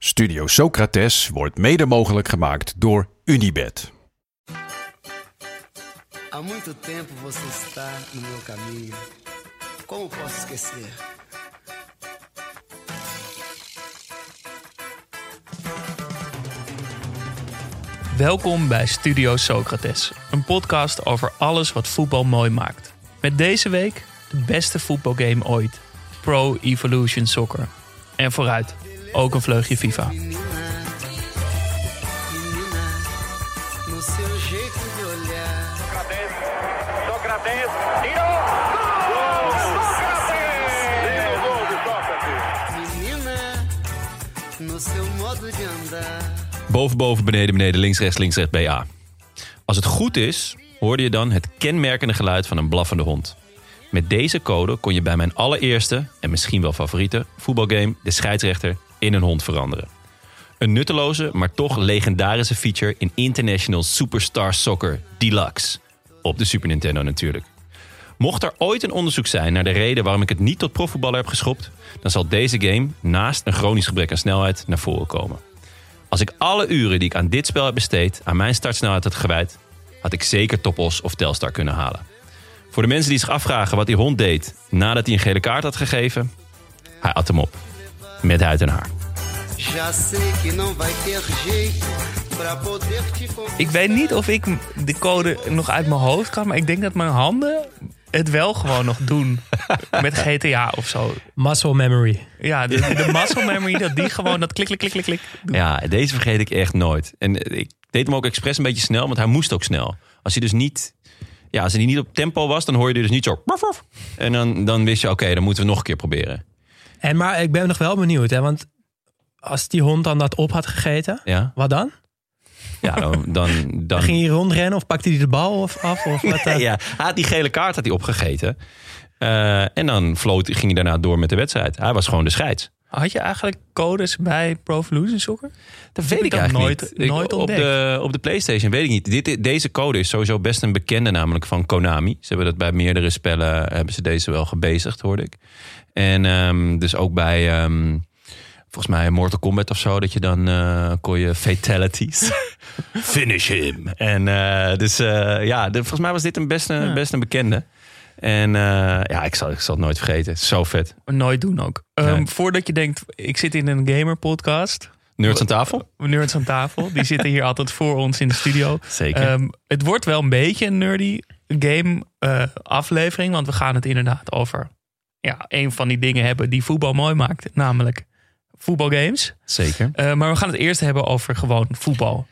Studio Socrates wordt mede mogelijk gemaakt door Unibed. Há muito tempo você está no meu caminho. Como posso esquecer? Welkom bij Studio Socrates, een podcast over alles wat voetbal mooi maakt. Met deze week de beste voetbalgame ooit, Pro Evolution Soccer. En vooruit, ook een vleugje FIFA. Boven, boven, beneden, beneden, links, rechts, links, rechts, BA. Als het goed is, hoorde je dan het kenmerkende geluid van een blaffende hond. Met deze code kon je bij mijn allereerste, en misschien wel favoriete, voetbalgame de scheidsrechter in een hond veranderen. Een nutteloze, maar toch legendarische feature in International Superstar Soccer Deluxe. Op de Super Nintendo natuurlijk. Mocht er ooit een onderzoek zijn naar de reden waarom ik het niet tot profvoetballer heb geschopt, dan zal deze game naast een chronisch gebrek aan snelheid naar voren komen. Als ik alle uren die ik aan dit spel heb besteed aan mijn startsnelheid had gewijd, had ik zeker Topos of Telstar kunnen halen. Voor de mensen die zich afvragen wat die hond deed nadat hij een gele kaart had gegeven, hij at hem op. Met huid en haar. Já sei que não vai ter jeito pra poder te conquistar. Ik weet niet of ik de code nog uit mijn hoofd kan, maar ik denk dat mijn handen het wel gewoon nog doen. Met GTA of zo. Muscle memory. Ja, de, de muscle memory, dat die gewoon dat klik, klik, klik, klik, klik. Ja, deze vergeet ik echt nooit. En ik deed hem ook expres een beetje snel, want hij moest ook snel. Als hij dus niet, ja, als hij niet op tempo was, dan hoorde je dus niet zo. En dan, dan wist je, oké, dan moeten we nog een keer proberen. En maar ik ben nog wel benieuwd, hè, want als die hond dan dat op had gegeten, Ja, wat dan? ja dan, dan, dan Ging hij rondrennen of pakte hij de bal of af? Of wat, eh? ja, hij had die gele kaart had hij opgegeten. Eh, en dan floot, ging hij daarna door met de wedstrijd. Hij was gewoon de scheids. Had je eigenlijk codes bij Pro Evolution Soccer? Dat weet ik eigenlijk nooit, niet. Ik- Nooit op, de, op de PlayStation weet ik niet. Dit, deze code is sowieso best een bekende, namelijk van Konami. Ze hebben dat bij meerdere spellen hebben ze deze wel gebezigd, hoorde ik. En ehm, dus ook bij ehm, volgens mij Mortal Kombat of zo, dat je dan eh, kon je fatalities. Finish him. En eh, dus eh, ja, de- volgens mij was dit een best een, Ja. best een bekende. En eh, ja, ik zal, ik zal het nooit vergeten. Zo vet. Nooit doen ook. Ehm. Voordat je denkt, ik zit in een gamer podcast. Nerds aan tafel? Nerds aan tafel. Die zitten hier altijd voor ons in de studio. Zeker. Ehm, het wordt wel een beetje een nerdy game eh, aflevering. Want we gaan het inderdaad over ja, een van die dingen hebben die voetbal mooi maakt. Namelijk voetbalgames. Zeker. Eh, maar we gaan het eerst hebben over gewoon voetbal.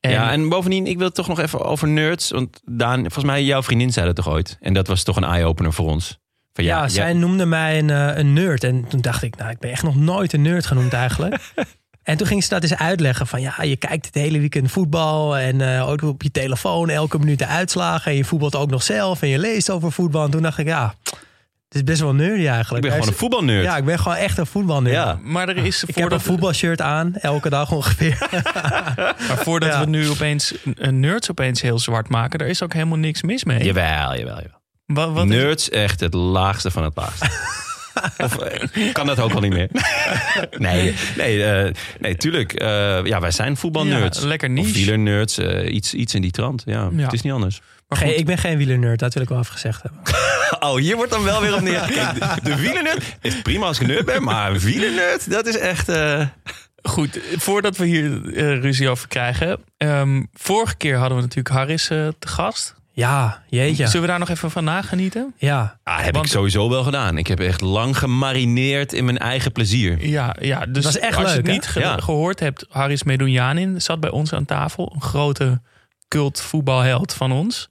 En, ja, en bovendien, ik wil het toch nog even over nerds. Want Daan, volgens mij, jouw vriendin zei dat toch ooit? En dat was toch een eye-opener voor ons. Van, ja, ja, zij noemde mij een, eh, een nerd. En toen dacht ik, nou, ik ben echt nog nooit een nerd genoemd eigenlijk. en toen ging ze dat eens uitleggen van, ja, je kijkt het hele weekend voetbal. En eh, ook op je telefoon elke minuut de uitslagen. En je voetbalt ook nog zelf. En je leest over voetbal. En toen dacht ik, ja, het is best wel nerdy ik eigenlijk. ben gewoon een voetbalnerd. Ja, ik ben gewoon echt een voetbalnerd. Ja. Maar er is Ik heb een voetbalshirt aan, elke dag ongeveer. maar voordat Ja. we nu opeens een nerds opeens heel zwart maken, er is ook helemaal niks mis mee. Jawel, jawel, jawel. Wat, wat is- nerds, echt het laagste van het laagste. of eh, kan dat ook al niet meer? nee, nee, eh, nee, tuurlijk. eh, ja, wij zijn voetbalnerds. Ja, lekker Of niche. wielernerds, iets, iets in die trant. Ja, Ja. het is niet anders. Geen, ik ben geen wielernerd, dat wil ik wel even gezegd hebben. Oh, hier wordt dan wel weer op neergekeken. De, de wielernerd is prima als je nerd bent, maar een wielernerd, dat is echt... eh, Goed, voordat we hier eh, ruzie over krijgen. ehm, vorige keer hadden we natuurlijk Harris eh, te gast. Ja, jeetje. Zullen we daar nog even van nagenieten? Ja, Ah, heb Want- ik sowieso wel gedaan. Ik heb echt lang gemarineerd in mijn eigen plezier. Ja, ja dus was echt als je leuk, het hè? niet ge- Ja. gehoord hebt, Haris Medunjanin zat bij ons aan tafel. Een grote cult voetbalheld van ons.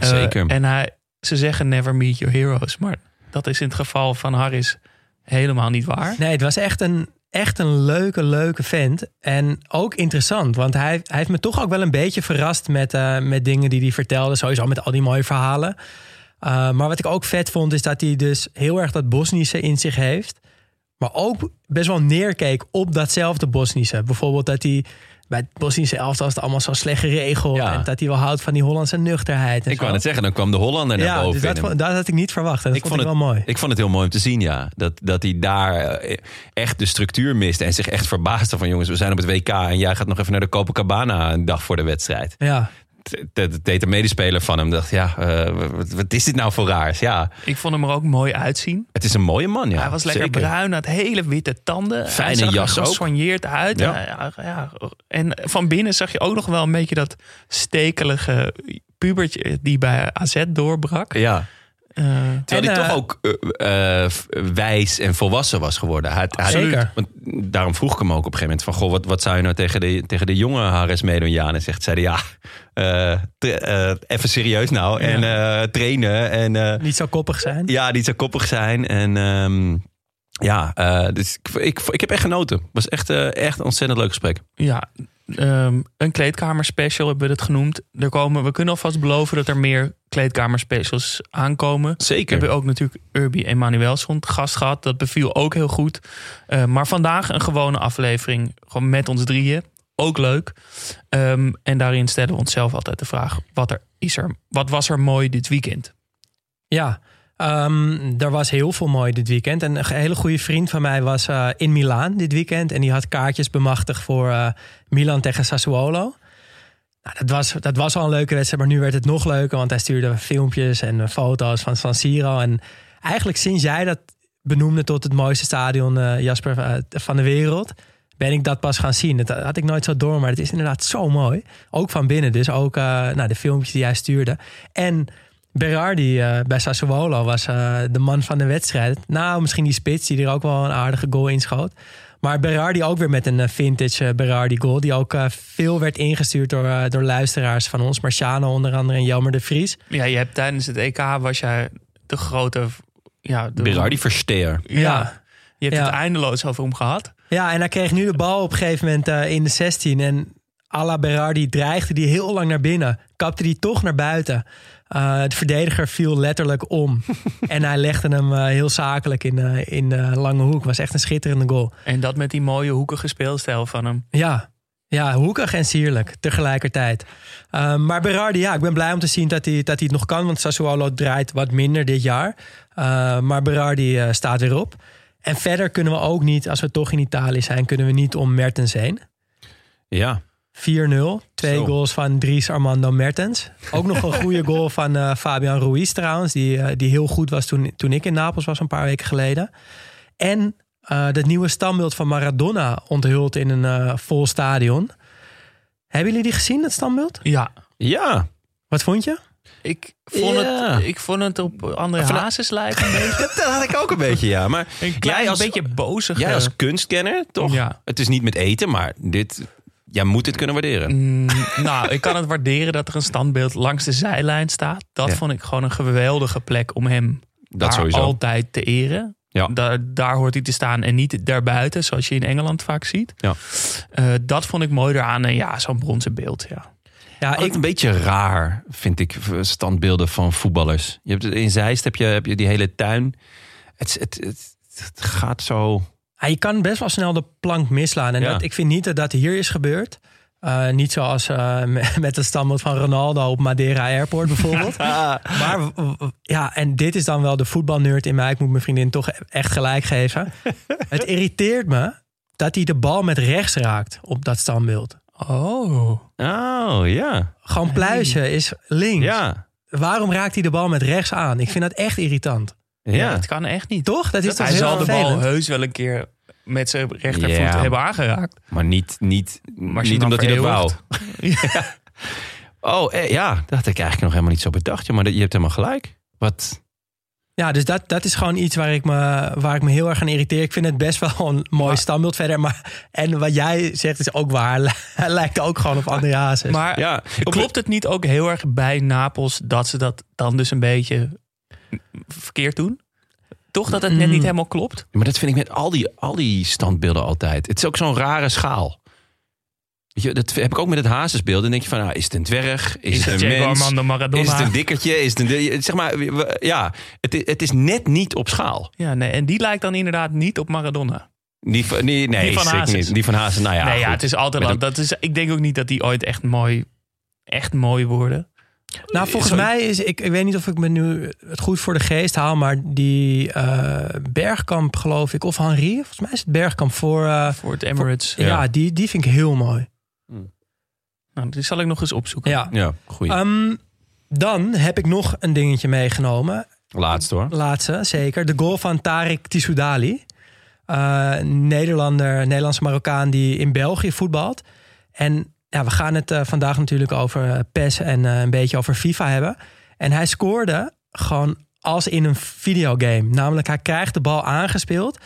Eh, Zeker. en hij, ze zeggen never meet your heroes. Maar dat is in het geval van Harris helemaal niet waar. nee, het was echt een, echt een leuke, leuke vent. En ook interessant, want hij, hij heeft me toch ook wel een beetje verrast met, eh, met dingen die hij vertelde. Sowieso met al die mooie verhalen. Uh, maar wat ik ook vet vond, is dat hij dus heel erg dat Bosnische in zich heeft. Maar ook best wel neerkeek op datzelfde Bosnische. Bijvoorbeeld dat hij bij het Bosnische elftal is het allemaal zo slecht geregeld. Ja. En dat hij wel houdt van die Hollandse nuchterheid. En Ik wou net zeggen, dan kwam de Hollander naar ja, boven. dus dat, dat had ik niet verwacht. En dat vond ik wel mooi. Ik vond het heel mooi om te zien, ja. Dat, dat hij daar eh, echt de structuur miste. En zich echt verbaasde van... jongens, we zijn op het WK... en jij gaat nog even naar de Copacabana een dag voor de wedstrijd. Ja, Deed een medespeler van hem. dacht, ja, eh, wat, wat is dit nou voor raars? Ja, Ik vond hem er ook mooi uitzien. het is een mooie man, ja. hij was lekker zeker. bruin, had hele witte tanden. Fijne hij zag jas er ook. uit. Ja, ja. En van binnen zag je ook nog wel een beetje dat stekelige pubertje die bij AZ doorbrak. Ja, Eh, terwijl En, hij eh, toch ook eh, eh, wijs en volwassen was geworden. Hij, want daarom vroeg ik hem ook op een gegeven moment van... Goh, wat, wat zou je nou tegen de, tegen de jonge Haris Medonjaan? En zegt, zei hij, ja, eh, eh, even serieus nou. En eh, trainen en... eh, niet zo koppig zijn. Ja, die zou koppig zijn. En ehm, ja, eh, dus ik, ik, ik heb echt genoten. Het was echt, eh, echt een ontzettend leuk gesprek. ja, ehm, een kleedkamer special hebben we het genoemd. Er komen, we kunnen alvast beloven dat er meer kleedkamer specials aankomen. We Zeker. hebben ook natuurlijk Urbi Emanuelson gast gehad. Dat beviel ook heel goed. Eh, maar vandaag een gewone aflevering. Gewoon met ons drieën. Ook leuk. Ehm, en daarin stellen we onszelf altijd de vraag: wat, er is er, wat was er mooi dit weekend? Ja, ehm, er was heel veel mooi dit weekend. En een hele goede vriend van mij was eh, in Milaan dit weekend. En die had kaartjes bemachtigd voor eh, Milan tegen Sassuolo. Nou, dat, was, dat was al een leuke wedstrijd, maar nu werd het nog leuker. Want hij stuurde filmpjes en foto's van San Siro. En eigenlijk sinds jij dat benoemde tot het mooiste stadion, eh, Jasper, van de wereld... ben ik dat pas gaan zien. Dat had ik nooit zo door, maar het is inderdaad zo mooi. Ook van binnen dus, ook nou, de filmpjes die hij stuurde. En Berardi eh, bij Sassuolo was eh, de man van de wedstrijd. Nou, misschien die spits die er ook wel een aardige goal inschoot. Maar Berardi ook weer met een eh, vintage Berardi goal. Die ook veel werd ingestuurd door, door luisteraars van ons. Marciano onder andere en Jelmer de Vries. Ja, je hebt tijdens het EK was jij de grote. Ja, de, Berardi Versteer. Ja, je hebt Ja. het eindeloos over hem gehad. Ja, en hij kreeg nu de bal op een gegeven moment eh, in de 16. En à la Berardi dreigde die heel lang naar binnen. Kapte die toch naar buiten. Eh, de verdediger viel letterlijk om. en hij legde hem eh, heel zakelijk in, eh, in de lange hoek. Was echt een schitterende goal. En dat met die mooie hoekige speelstijl van hem. Ja, ja hoekig en sierlijk tegelijkertijd. Eh, maar Berardi, ja, ik ben blij om te zien dat hij, dat hij het nog kan. Want Sassuolo draait wat minder dit jaar. Eh, maar Berardi eh, staat weer op. En verder kunnen we ook niet, als we toch in Italië zijn... kunnen we niet om Mertens heen. Ja. 4-0. Twee Zo. goals van Dries Armando Mertens. Ook nog een goede goal van eh, Fabian Ruiz trouwens. Die, eh, die heel goed was toen, toen ik in Napels was een paar weken geleden. En eh het nieuwe standbeeld van Maradona onthuld in een eh, vol stadion. Hebben jullie die gezien, dat standbeeld? Ja, Ja. Wat vond je? ik vond, Ja. het, ik vond het op André Van- Hazes lijken een beetje. Dat had ik ook een beetje, ja. Maar Een klein jij als, beetje bozig. jij als kunstkenner, toch? Ja. Het is niet met eten, maar dit, jij moet dit kunnen waarderen. Mm, nou, ik kan het waarderen dat er een standbeeld langs de zijlijn staat. Dat Ja. vond ik gewoon een geweldige plek om hem Dat daar sowieso. altijd te eren. Ja. Daar, daar hoort hij te staan en niet daarbuiten, zoals je in Engeland vaak ziet. Ja. Eh, dat vond ik mooi eraan. En ja, zo'n bronzen beeld. Ja. Ja, Ik ik, een beetje raar, vind ik, standbeelden van voetballers. Je hebt, in Zeist heb je, heb je die hele tuin. Het, het, het, het gaat zo... ja, je kan best wel snel de plank misslaan. En Ja. dat, ik vind niet dat dat hier is gebeurd. Eh, niet zoals eh, met- het standbeeld van Ronaldo op Madeira Airport bijvoorbeeld. Maar ja, en dit is dan wel de voetbalnerd in mij. Ik moet mijn vriendin toch echt gelijk geven. Het irriteert me dat hij de bal met rechts raakt op dat standbeeld. Oh. Oh, ja. Gewoon pluisje is links. Ja. Waarom raakt hij de bal met rechts aan? Ik vind dat echt irritant. Ja. Ja. dat kan echt niet. Toch? Dat is toch Hij heel zal de bal vervelend? heus wel een keer met zijn rechtervoet Ja. hebben aangeraakt. Maar niet, niet, Maar niet omdat hij dat wou. vereeuwigt. Oh, eh, ja. Dat had ik eigenlijk nog helemaal niet zo bedacht. Ja, maar dat- je hebt helemaal gelijk. Wat? Ja, dus dat, dat is gewoon iets waar ik, me, waar ik me heel erg aan irriteer. Ik vind het best wel een mooi standbeeld verder. Maar, en wat jij zegt is ook waar. Hij lijkt ook gewoon op André Hazes. Maar Ja, klopt het niet ook heel erg bij Napels dat ze dat dan dus een beetje verkeerd doen? Toch dat het net niet helemaal klopt? Maar dat vind ik met al die, al die standbeelden altijd. Het is ook zo'n rare schaal. Weet je, dat heb ik ook met het hazesbeeld. Dan denk je van, nou, is het een dwerg? Is, Is het het een Diego mens? Armando Maradona? Is het een dikkertje? Is het een, zeg maar, ja, het, i- het is net niet op schaal. Ja, nee, en die lijkt dan inderdaad niet op Maradona. Die van, nee, nee, Die van Hazes. niet. Die van Hazen, nou ja. nee, ja, het is altijd. Dat is, ik denk ook niet dat die ooit echt mooi, echt mooi worden. Nou, volgens Sorry. mij is, ik, ik weet niet of ik me nu het goed voor de geest haal, maar die eh, Bergkamp, geloof ik, of Henri, volgens mij is het Bergkamp voor. eh, Voor het Emirates. ja, die, die vind ik heel mooi. Nou, die zal ik nog eens opzoeken. Ja. Ja, goeie. Ehm, dan heb ik nog een dingetje meegenomen. Laatste hoor. Laatste, zeker. De goal van Tarik Tissoudali. Eh, Nederlander, Nederlandse Marokkaan die in België voetbalt. En ja, we gaan het eh, vandaag natuurlijk over eh, PES en eh, een beetje over FIFA hebben. En hij scoorde gewoon als in een videogame. Namelijk, hij krijgt de bal aangespeeld.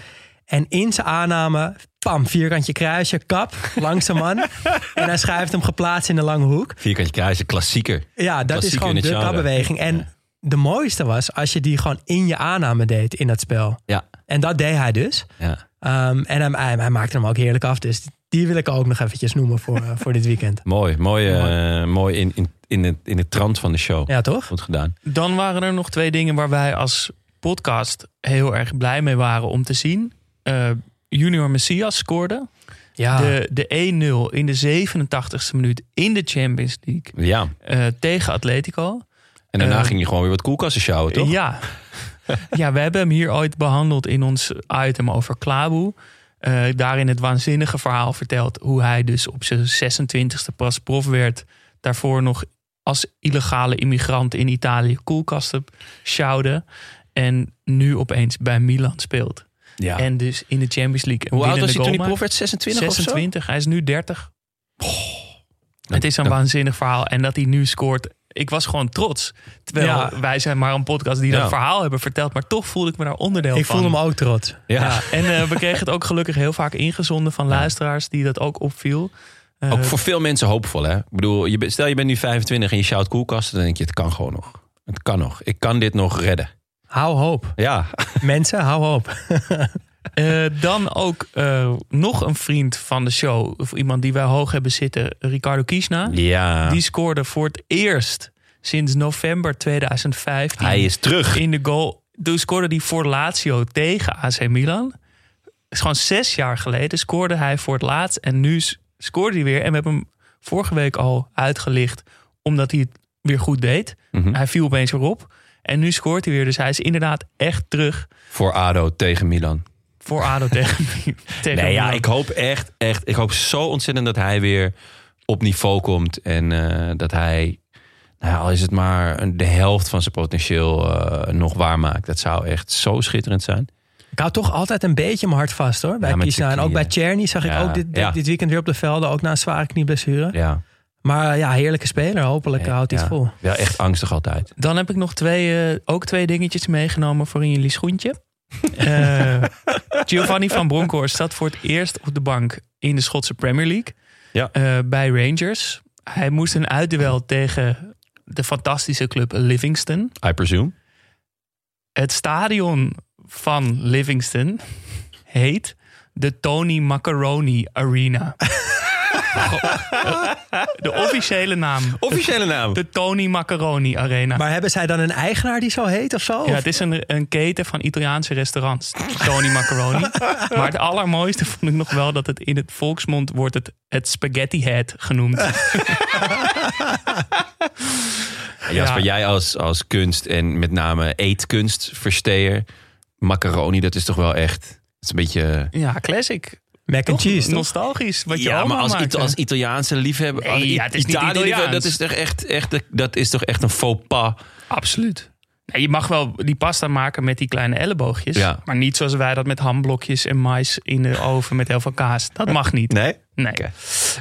En in zijn aanname, pam, vierkantje kruisje, kap, langs de man. en hij schuift hem geplaatst in de lange hoek. Vierkantje kruisje, klassieker. Ja, dat is gewoon de kapbeweging. En de mooiste was als je die gewoon in je aanname deed in dat spel. Ja. En dat deed hij dus. ja. Ehm, en hij, hij, hij maakte hem ook heerlijk af. Dus die wil ik ook nog eventjes noemen voor, eh, voor dit weekend. Mooi, mooi, eh, mooi in, in, in, het, in het trant van de show. Ja, toch? Goed gedaan. Dan waren er nog twee dingen waar wij als podcast heel erg blij mee waren om te zien. Eh, Junior Messias scoorde. Ja. De, de 1-0 in de 87ste minuut in de Champions League Ja. eh, tegen Atletico. En daarna ging je gewoon weer wat koelkasten sjouwen, toch? Ja. ja, we hebben hem hier ooit behandeld in ons item over Klaboe. Eh, daarin het waanzinnige verhaal verteld hoe hij dus op zijn 26e pas prof werd. Daarvoor nog als illegale immigrant in Italië koelkasten sjouwde. En nu opeens bij Milan speelt. Ja. En dus in de Champions League. Hoe oud was hij toen hij prof werd? 26 of zo? 26, hij is nu 30. het is een dan- waanzinnig verhaal. En dat hij nu scoort. Ik was gewoon trots. Terwijl Ja. wij zijn maar een podcast die Ja. dat verhaal hebben verteld. Maar toch voelde ik me daar onderdeel ik van. voelde hem ook trots. Ja. Ja, en eh, we kregen het ook gelukkig heel vaak ingezonden van luisteraars die dat ook opviel. Eh, Ook voor veel mensen hoopvol, hè? Ik bedoel, je, stel je bent nu 25 en je sjouwt koelkasten... dan denk je, het kan gewoon nog. Het kan nog. Ik kan dit nog redden. Hou hoop. Ja. Mensen, hou hoop. eh, dan ook eh, nog een vriend van de show. Of iemand die wij hoog hebben zitten. Ricardo Kiesna. Ja. Die scoorde voor het eerst sinds november 2015. Hij is terug. in de goal. Toen scoorde hij voor Lazio tegen AC Milan. Is gewoon zes jaar geleden scoorde hij voor het laatst. En nu scoorde hij weer. En we hebben hem vorige week al uitgelicht. Omdat hij het weer goed deed. Mhm. Hij viel opeens weer op. En nu scoort hij weer. Dus hij is inderdaad echt terug Voor ADO tegen Milan. Voor ADO tegen, tegen Nee, ja, ik hoop echt, echt... Ik hoop zo ontzettend dat hij weer op niveau komt. En eh, dat hij... Nou, ja, al is het maar een- de helft van zijn potentieel eh, nog waarmaakt. Dat zou echt zo schitterend zijn. Ik hou toch altijd een beetje mijn hart vast hoor. Bij Ja, En ook bij. Czerny zag ik Ja, ook dit, dit, ja. dit weekend weer op de velden. Ook na een zware knieblessure. Ja. Maar eh, ja, heerlijke speler. Hopelijk houdt hij het Ja. vol. Wel echt angstig altijd. Dan heb ik nog twee, eh, ook twee dingetjes meegenomen voor in jullie schoentje. Eh, Giovanni van Bronckhorst staat voor het eerst op de bank in de Schotse Premier League. Ja. Eh, bij Rangers. Hij moest een uitduel tegen de fantastische club Livingston. I presume. Het stadion van Livingston heet de Tony Macaroni Arena. de officiële naam. Officiële naam. De Tony Macaroni Arena. Maar hebben zij dan een eigenaar die zo heet of zo? Ja, Of- het is een, een keten van Italiaanse restaurants. Tony Macaroni. maar het allermooiste vond ik nog wel dat het in het volksmond wordt het, het spaghetti head genoemd. Jasper, Ja. jij als, als kunst en met name eetkunstversteer. Macaroni, dat is toch wel echt... Het is een beetje... Ja, classic. Mac and cheese, toch? Nostalgisch. Wat je Ja, oma maar als. Ita- als Italiaanse liefhebber... Nee, als I- ja, het is niet Italië Italiaans. dat is toch echt, echt, dat is toch echt een faux pas. Absoluut. Nee, je mag wel die pasta maken met die kleine elleboogjes. Ja. Maar niet zoals wij dat met hamblokjes en mais in de oven met heel veel kaas. Dat mag niet. Nee? Nee. Oké.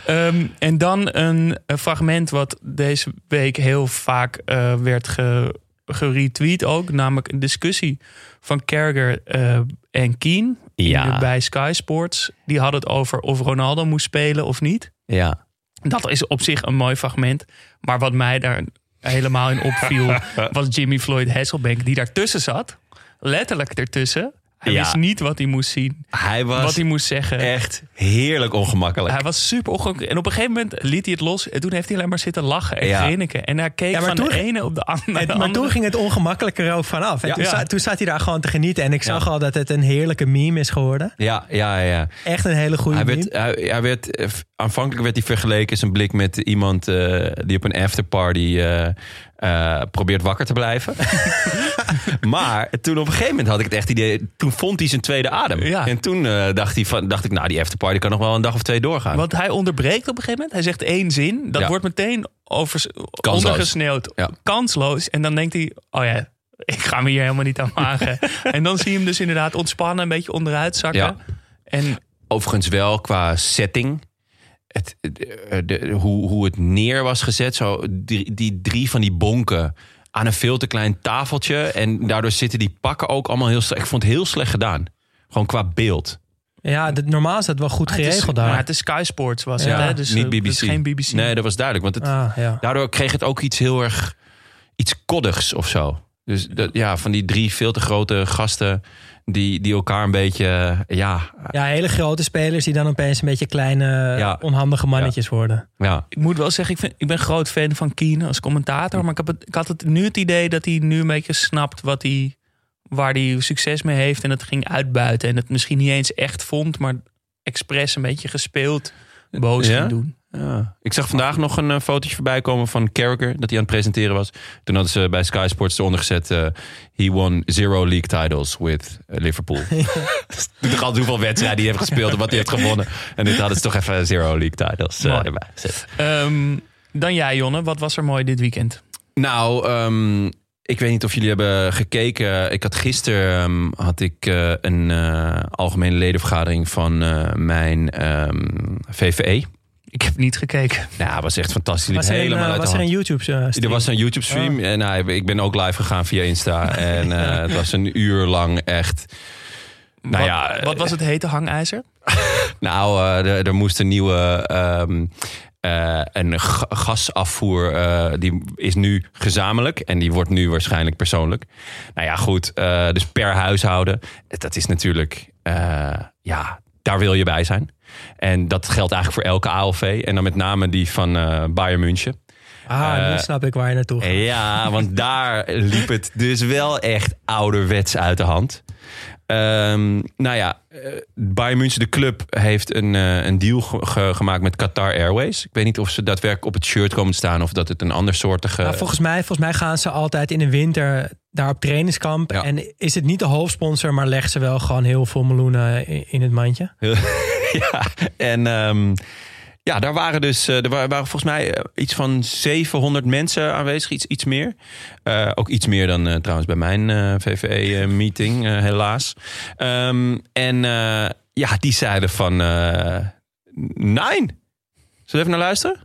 Ehm, en dan een, een fragment wat deze week heel vaak eh, werd ge, geretweet ook. Namelijk een discussie van Carragher eh, en Keen Ja. bij Sky Sports. Die hadden het over of Ronaldo moest spelen of niet. Ja. Dat is op zich een mooi fragment. Maar wat mij daar helemaal in opviel... was Jimmy Floyd Hasselbank die daartussen zat. Letterlijk ertussen. Hij Ja. wist niet wat hij moest zien. Hij was Wat hij moest zeggen. echt heerlijk ongemakkelijk. Hij was super ongemakkelijk. En op een gegeven moment liet hij het los. En toen heeft hij alleen maar zitten lachen en Ja. grinniken. En hij keek Ja, van toen- de ene op de andere. de maar andere. toen ging het ongemakkelijker ook vanaf. En Ja. toen, Ja. za- toen zat hij daar gewoon te genieten. En ik zag Ja. al dat het een heerlijke meme is geworden. Ja, ja, ja. Echt een hele goede Hij meme. werd, hij, hij werd, eh, aanvankelijk werd hij vergeleken, zijn blik met iemand eh, die op een afterparty eh, eh, probeert wakker te blijven. maar toen op een gegeven moment had ik het echt idee, toen vond hij zijn tweede adem. Ja. En toen dacht, hij van, dacht ik, nou die afterparty kan nog wel een dag of twee doorgaan. Want hij onderbreekt op een gegeven moment. Hij zegt één zin. Dat Ja. wordt meteen over, Kansloos. ondergesneeuwd. Ja. Kansloos. En dan denkt hij, oh ja, ik ga me hier helemaal niet aan wagen. en dan zie je hem dus inderdaad ontspannen, een beetje onderuit zakken. En Overigens wel qua setting. Het, de, de- hoe, hoe het neer was gezet. Zo, die, die drie van die bonken aan een veel te klein tafeltje. En daardoor zitten die pakken ook allemaal heel slecht. Ik vond het heel slecht gedaan. Gewoon qua beeld. Ja, normaal is dat wel goed het is, geregeld maar daar. het is Sky Sports was Ja. het, hè? Dus niet eh, BBC. het is geen BBC. Nee, dat was duidelijk. Want het, Ah, ja. daardoor kreeg het ook iets heel erg... Iets koddigs of zo. Dus dat, ja, van die drie veel te grote gasten... die, die elkaar een beetje... eh, Ja, ja, hele grote spelers die dan opeens een beetje kleine, Ja. onhandige mannetjes worden. ja, Ik moet wel zeggen, ik, vind, ik ben groot fan van Keen als commentator. Maar ik, heb het, ik had het, nu het idee dat hij nu een beetje snapt wat hij, waar hij succes mee heeft. En het ging uitbuiten. En het misschien niet eens echt vond, maar expres een beetje gespeeld boos Ja? ging doen. Ja. Ik zag vandaag nog een uh, fotootje voorbij komen van Carragher, dat hij aan het presenteren was. Toen hadden ze bij Sky Sports eronder gezet, eh, he won zero league titles with eh, Liverpool. Toen toch al hoeveel wedstrijden hij heeft gespeeld en wat hij heeft gewonnen. En dit hadden ze toch even zero league titles eh, Mooi. erbij gezet. Ehm, dan jij, Jonne. Wat was er mooi dit weekend? Nou, ehm, ik weet niet of jullie hebben gekeken. Ik had gisteren ehm, had ik een algemene ledenvergadering van mijn VVE. Ik heb niet gekeken. Nou, het was echt fantastisch. Was er een, helemaal eh, uit de was er een YouTube eh, stream? Er was een YouTube stream en nou, ik ben ook live gegaan via Insta. en eh, het was een uur lang echt. Nou wat, ja, wat was het hete hangijzer? Nou, eh, er, er moest een nieuwe. ehm, eh, een ga- gasafvoer. eh, die is nu gezamenlijk en die wordt nu waarschijnlijk persoonlijk. Nou ja, goed. eh, dus per huishouden. Dat is natuurlijk. eh, ja, daar wil je bij zijn. En dat geldt eigenlijk voor elke ALV. En dan met name die van eh Bayern München. Ah, nu Eh, snap ik waar je naartoe gaat. Ja, want daar liep het dus wel echt ouderwets uit de hand. Ehm, nou ja, eh, Bayern München, de club, heeft een, een deal ge- ge- gemaakt met Qatar Airways. Ik weet niet of ze daadwerkelijk op het shirt komen te staan... of dat het een ander soortige... Nou, volgens, mij, volgens mij gaan ze altijd in de winter daar op trainingskamp. Ja. En is het niet de hoofdsponsor, maar leggen ze wel gewoon heel veel meloenen in, in het mandje. ja, en ehm, ja, daar waren dus, eh, er wa- waren volgens mij eh, iets van 700 mensen aanwezig, iets, iets meer. Eh, ook iets meer dan trouwens bij mijn VVE-meeting, helaas. Ehm, en ja, die zeiden van, nee. Zullen we even naar luisteren?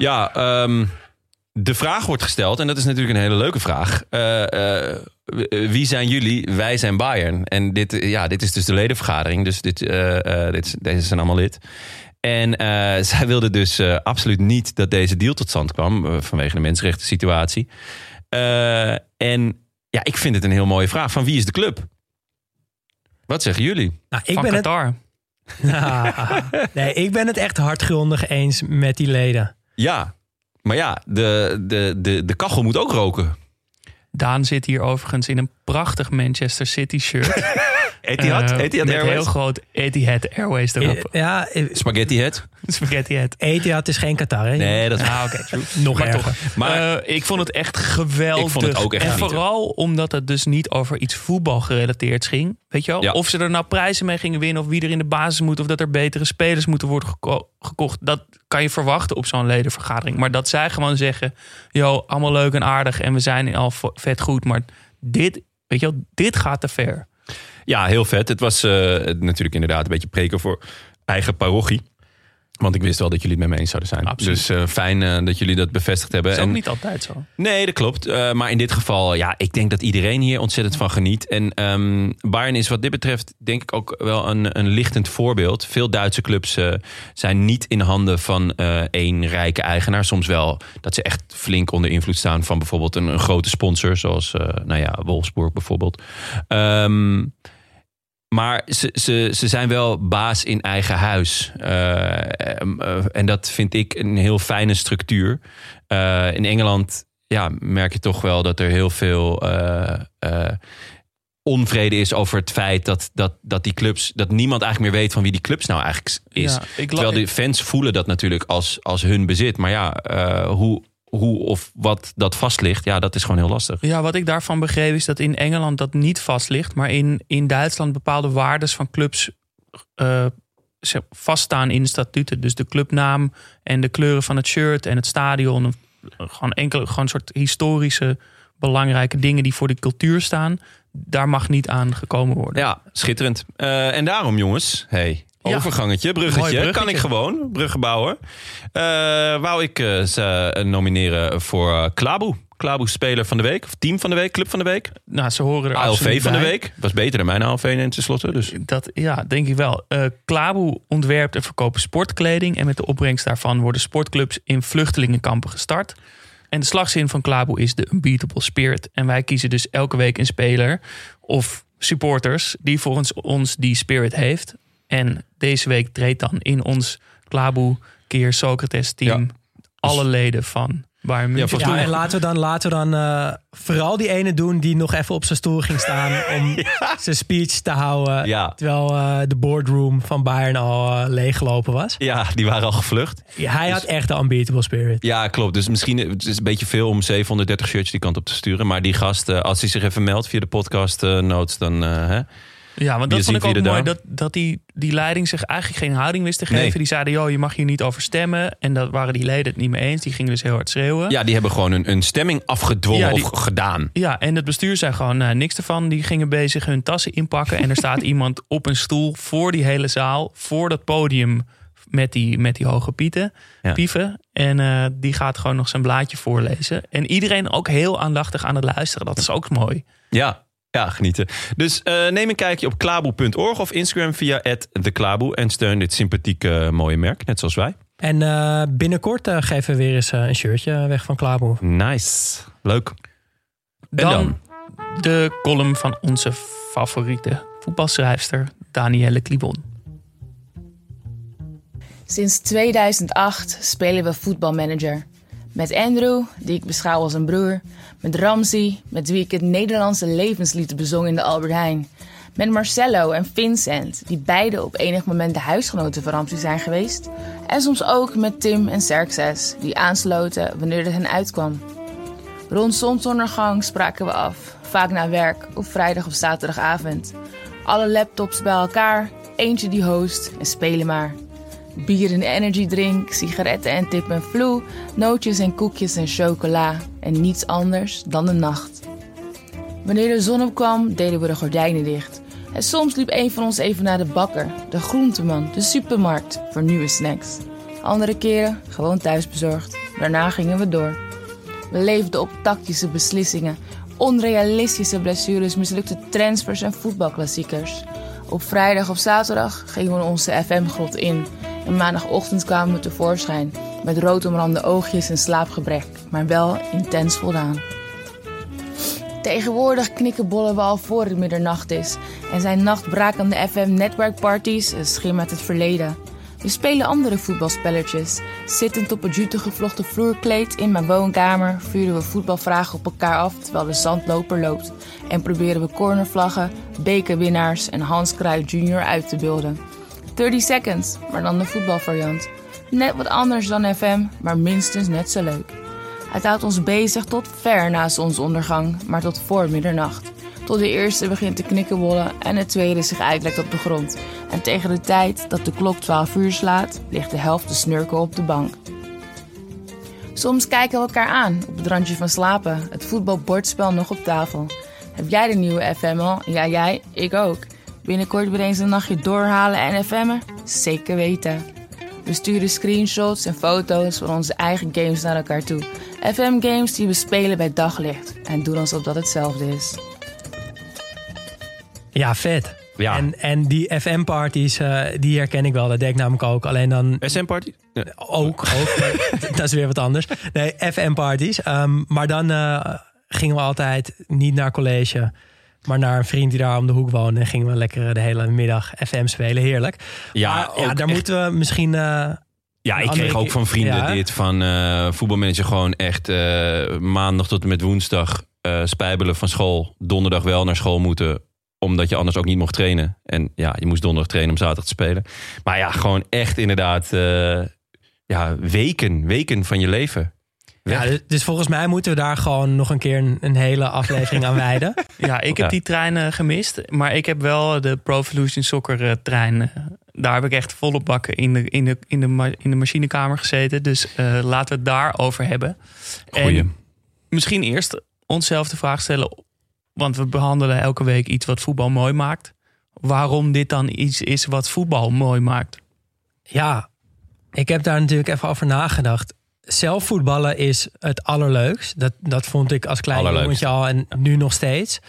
Ja, ehm, de vraag wordt gesteld, en dat is natuurlijk een hele leuke vraag. Eh, eh, wie zijn jullie? Wij zijn Bayern. En dit, eh, ja, dit is dus de ledenvergadering. Dus dit, dit, deze zijn allemaal lid. En zij wilden dus absoluut niet dat deze deal tot stand kwam. vanwege de mensenrechten situatie. En ja, ik vind het een heel mooie vraag. Van wie is de club? Wat zeggen jullie? Nou, ik Van ben het, Qatar. Ah, nee, ik ben het echt hardgrondig eens met die leden. Ja, maar ja, de, de, de, de kachel moet ook roken. Daan zit hier overigens in een prachtig Manchester City shirt. Etihad, Eh, Etihad met Airways. heel groot Etihad Airways erop. Ja, eh, Spaghetti Head. Spaghetti Head. Etihad is geen Qatar, hè? Nee, dat is... Ah, oké. Nog maar erger. toch. Maar- Eh, ik vond het echt geweldig. Ik vond het ook echt En vooral omdat het dus niet over iets voetbalgerelateerds ging. Weet je wel? Ja. Of ze er nou prijzen mee gingen winnen. Of wie er in de basis moet. Of dat er betere spelers moeten worden geko- gekocht. Dat kan je verwachten op zo'n ledenvergadering. Maar dat zij gewoon zeggen. Yo, allemaal leuk en aardig. En we zijn al vet goed. Maar dit, weet je wel, dit gaat te ver. Ja, heel vet. Het was eh, natuurlijk inderdaad een beetje preken voor eigen parochie. Want ik wist wel dat jullie het met me eens zouden zijn. Absoluut. Dus eh, fijn eh, dat jullie dat bevestigd hebben. Dat is ook En- niet altijd zo. Nee, dat klopt. Maar in dit geval, ja, ik denk dat iedereen hier ontzettend van geniet. En ehm Bayern is wat dit betreft, denk ik ook wel een, een lichtend voorbeeld. Veel Duitse clubs zijn niet in handen van één rijke eigenaar. Soms wel dat ze echt flink onder invloed staan van bijvoorbeeld een, een grote sponsor, zoals, nou ja, Wolfsburg bijvoorbeeld. Ehm, maar ze, ze, ze zijn wel baas in eigen huis. Eh, eh, en dat vind ik een heel fijne structuur. Eh, in Engeland ja, merk je toch wel dat er heel veel onvrede is over het feit dat, dat, dat die clubs, dat niemand eigenlijk meer weet van wie die clubs nou eigenlijk is. Ja, Terwijl de fans voelen dat natuurlijk als, als hun bezit. Maar ja, hoe, hoe of wat dat vast ligt, ja, dat is gewoon heel lastig. Ja, wat ik daarvan begreep is dat in Engeland dat niet vast ligt. Maar in, in Duitsland bepaalde waardes van clubs eh, vaststaan in de statuten. Dus de clubnaam en de kleuren van het shirt en het stadion. Gewoon enkele gewoon soort historische belangrijke dingen die voor de cultuur staan. Daar mag niet aan gekomen worden. Ja, schitterend. Eh, en daarom, jongens, hey, Ja. overgangetje, bruggetje, kan ik gewoon, bruggenbouwer. Eh wou ik eh, ze nomineren voor uh, Klaboe. Klaboe speler van de week, of team van de week, club van de week. Nou, ze horen er ALV van de week. Was beter dan mijn ALV in tenslotte. Dus. Dat, ja, denk ik wel. Eh Klaboe ontwerpt en verkoopt sportkleding. En met de opbrengst daarvan worden sportclubs in vluchtelingenkampen gestart. En de slagzin van Klaboe is de Unbeatable Spirit. En wij kiezen dus elke week een speler of supporters die volgens ons die spirit heeft. En deze week treedt dan in ons Klaboe keer Socrates team alle leden van Bayern München. volgens Ja, mij- en laten we dan, laten we dan eh, vooral die ene doen die nog even op zijn stoel ging staan om zijn speech te houden. Ja. Terwijl eh, de boardroom van Bayern al eh, leeggelopen was. ja, die waren al gevlucht. Ja, hij had echt de unbeatable spirit. Ja, klopt. Dus misschien het is een beetje veel om 730 shirtjes die kant op te sturen. Maar die gast, eh, als hij zich even meldt via de podcast notes, dan... hè? Ja, want dat vond ik ook mooi. Dat, dat die, die leiding zich eigenlijk geen houding wist te geven. Nee. Die zeiden, joh, je mag hier niet over stemmen. En dat waren die leden het niet mee eens. Die gingen dus heel hard schreeuwen. Ja, die hebben gewoon een, een stemming afgedwongen Ja, die- of gedaan. Ja, en het bestuur zei gewoon nou, niks ervan. Die gingen bezig hun tassen inpakken. En er staat iemand op een stoel voor die hele zaal. Voor dat podium met die, met die hoge pieten, Ja. pieven. En eh, die gaat gewoon nog zijn blaadje voorlezen. En iedereen ook heel aandachtig aan het luisteren. Dat is ook mooi. Ja, ja genieten. Dus eh, neem een kijkje op klaboe.org of Instagram via @theklaboe en steun dit sympathieke eh, mooie merk, net zoals wij. En eh, binnenkort geven we weer eens een shirtje weg van Klaarboer. Nice. Leuk. En Dan, dan? de column van onze favoriete voetbalschrijfster Danielle Klibon. Sinds 2008 spelen we voetbalmanager. Met Andrew, die ik beschouw als een broer. Met Ramsey, met wie ik het Nederlandse levenslied bezong in de Albert Heijn. Met Marcello en Vincent, die beide op enig moment de huisgenoten van Ramsey zijn geweest. En soms ook met Tim en Xerxes, die aansloten wanneer het hen uitkwam. Rond zonsondergang spraken we af, vaak na werk op vrijdag of zaterdagavond. Alle laptops bij elkaar, eentje die host en spelen maar. Bier en energydrink, sigaretten en tip en vloe, nootjes en koekjes en chocola en niets anders dan de nacht. Wanneer de zon opkwam, deden we de gordijnen dicht. En soms liep een van ons even naar de bakker, de groenteman, de supermarkt voor nieuwe snacks. Andere keren gewoon thuisbezorgd. Daarna gingen we door. We leefden op tactische beslissingen, onrealistische blessures, mislukte transfers en voetbalklassiekers. Op vrijdag of zaterdag gingen we onze FM-grot in. En maandagochtend kwamen we tevoorschijn met roodomrande oogjes en slaapgebrek, maar wel intens voldaan. Tegenwoordig knikkenbollen we al voor het middernacht is en zijn nachtbrakende FM-netwerkparties een schim uit het verleden. We spelen andere voetbalspelletjes. Zittend op het jute gevlochten vloerkleed in mijn woonkamer vuren we voetbalvragen op elkaar af terwijl de zandloper loopt. En proberen we cornervlaggen, bekerwinnaars en Hans Kruijf Jr. uit te beelden. 30 seconds, maar dan de voetbalvariant. Net wat anders dan FM, maar minstens net zo leuk. Het houdt ons bezig tot ver na zonsondergang, maar tot voor middernacht. Tot de eerste begint te knikkenbollen en de tweede zich uitlekt op de grond. En tegen de tijd dat de klok 12 uur slaat, ligt de helft te snurken op de bank. Soms kijken we elkaar aan op het randje van slapen, het voetbalbordspel nog op tafel. Heb jij de nieuwe FM al? Ja, jij, ik ook. Binnenkort weer eens een nachtje doorhalen en FM'en? Zeker weten. We sturen screenshots en foto's van onze eigen games naar elkaar toe. FM games die we spelen bij daglicht. En doen alsof dat hetzelfde is. Ja, vet. Ja. En, en die FM-parties, eh, die herken ik wel. Dat deed ik namelijk ook. Alleen dan SM-party? ook, ook dat is weer wat anders. Nee, FM-parties. Ehm, maar dan eh, gingen we altijd niet naar college... maar naar een vriend die daar om de hoek woonde... en gingen we lekker de hele middag FM spelen. Heerlijk. Ja, maar, ja daar echt- moeten we misschien... eh, Ja, ik kreeg ook van vrienden Ja. dit van eh, voetbalmanager gewoon echt eh, maandag tot en met woensdag spijbelen van school. Donderdag wel naar school moeten, omdat je anders ook niet mocht trainen. En ja, je moest donderdag trainen om zaterdag te spelen. Maar ja, gewoon echt inderdaad ja, weken, weken van je leven. Ja, dus, dus volgens mij moeten we daar gewoon nog een keer een, een hele aflevering aan wijden. Ja, ik heb die trein eh, gemist. Maar ik heb wel de Pro Evolution Soccer eh, trein. eh, daar heb ik echt volop bakken in de, in de, in de, in de machinekamer gezeten. Dus eh, laten we het daarover hebben. Goeie. En misschien eerst onszelf de vraag stellen. Want we behandelen elke week iets wat voetbal mooi maakt. Waarom dit dan iets is wat voetbal mooi maakt? Ja, ik heb daar natuurlijk even over nagedacht. Zelf voetballen is het allerleukst. Dat, dat vond ik als klein jongetje al en nu nog steeds.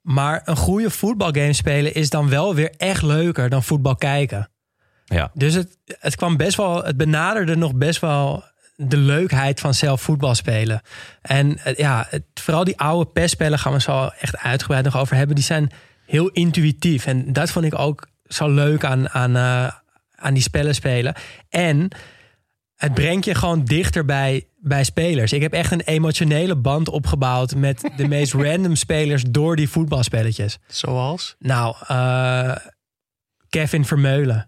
Maar een goede voetbalgame spelen is dan wel weer echt leuker dan voetbal kijken. Ja. Dus het, het kwam best wel, het benaderde nog best wel de leukheid van zelf voetbal spelen. En eh, ja, het, vooral die oude PES-spellen gaan we zo echt uitgebreid nog over hebben. Die zijn heel intuïtief. En dat vond ik ook zo leuk aan, aan, eh, aan die spellen spelen. En het brengt je gewoon dichter bij, bij spelers. Ik heb echt een emotionele band opgebouwd met de meest random spelers door die voetbalspelletjes. Zoals? Nou, eh, Kevin Vermeulen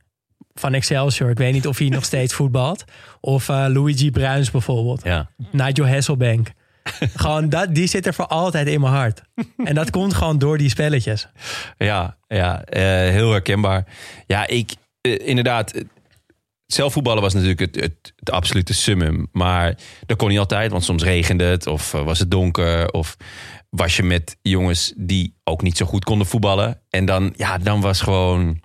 van Excelsior. Ik weet niet of hij nog steeds voetbalt. Of eh, Luigi Bruins bijvoorbeeld. Ja. Nigel Hasselbank. gewoon dat, die zit er voor altijd in mijn hart. En dat komt gewoon door die spelletjes. Ja, ja eh, heel herkenbaar. Ja, ik inderdaad. Eh, Zelf voetballen was natuurlijk het, het, het absolute summum. Maar dat kon niet altijd, want soms regende het of eh, was het donker. Of was je met jongens die ook niet zo goed konden voetballen. En dan, ja, dan was gewoon,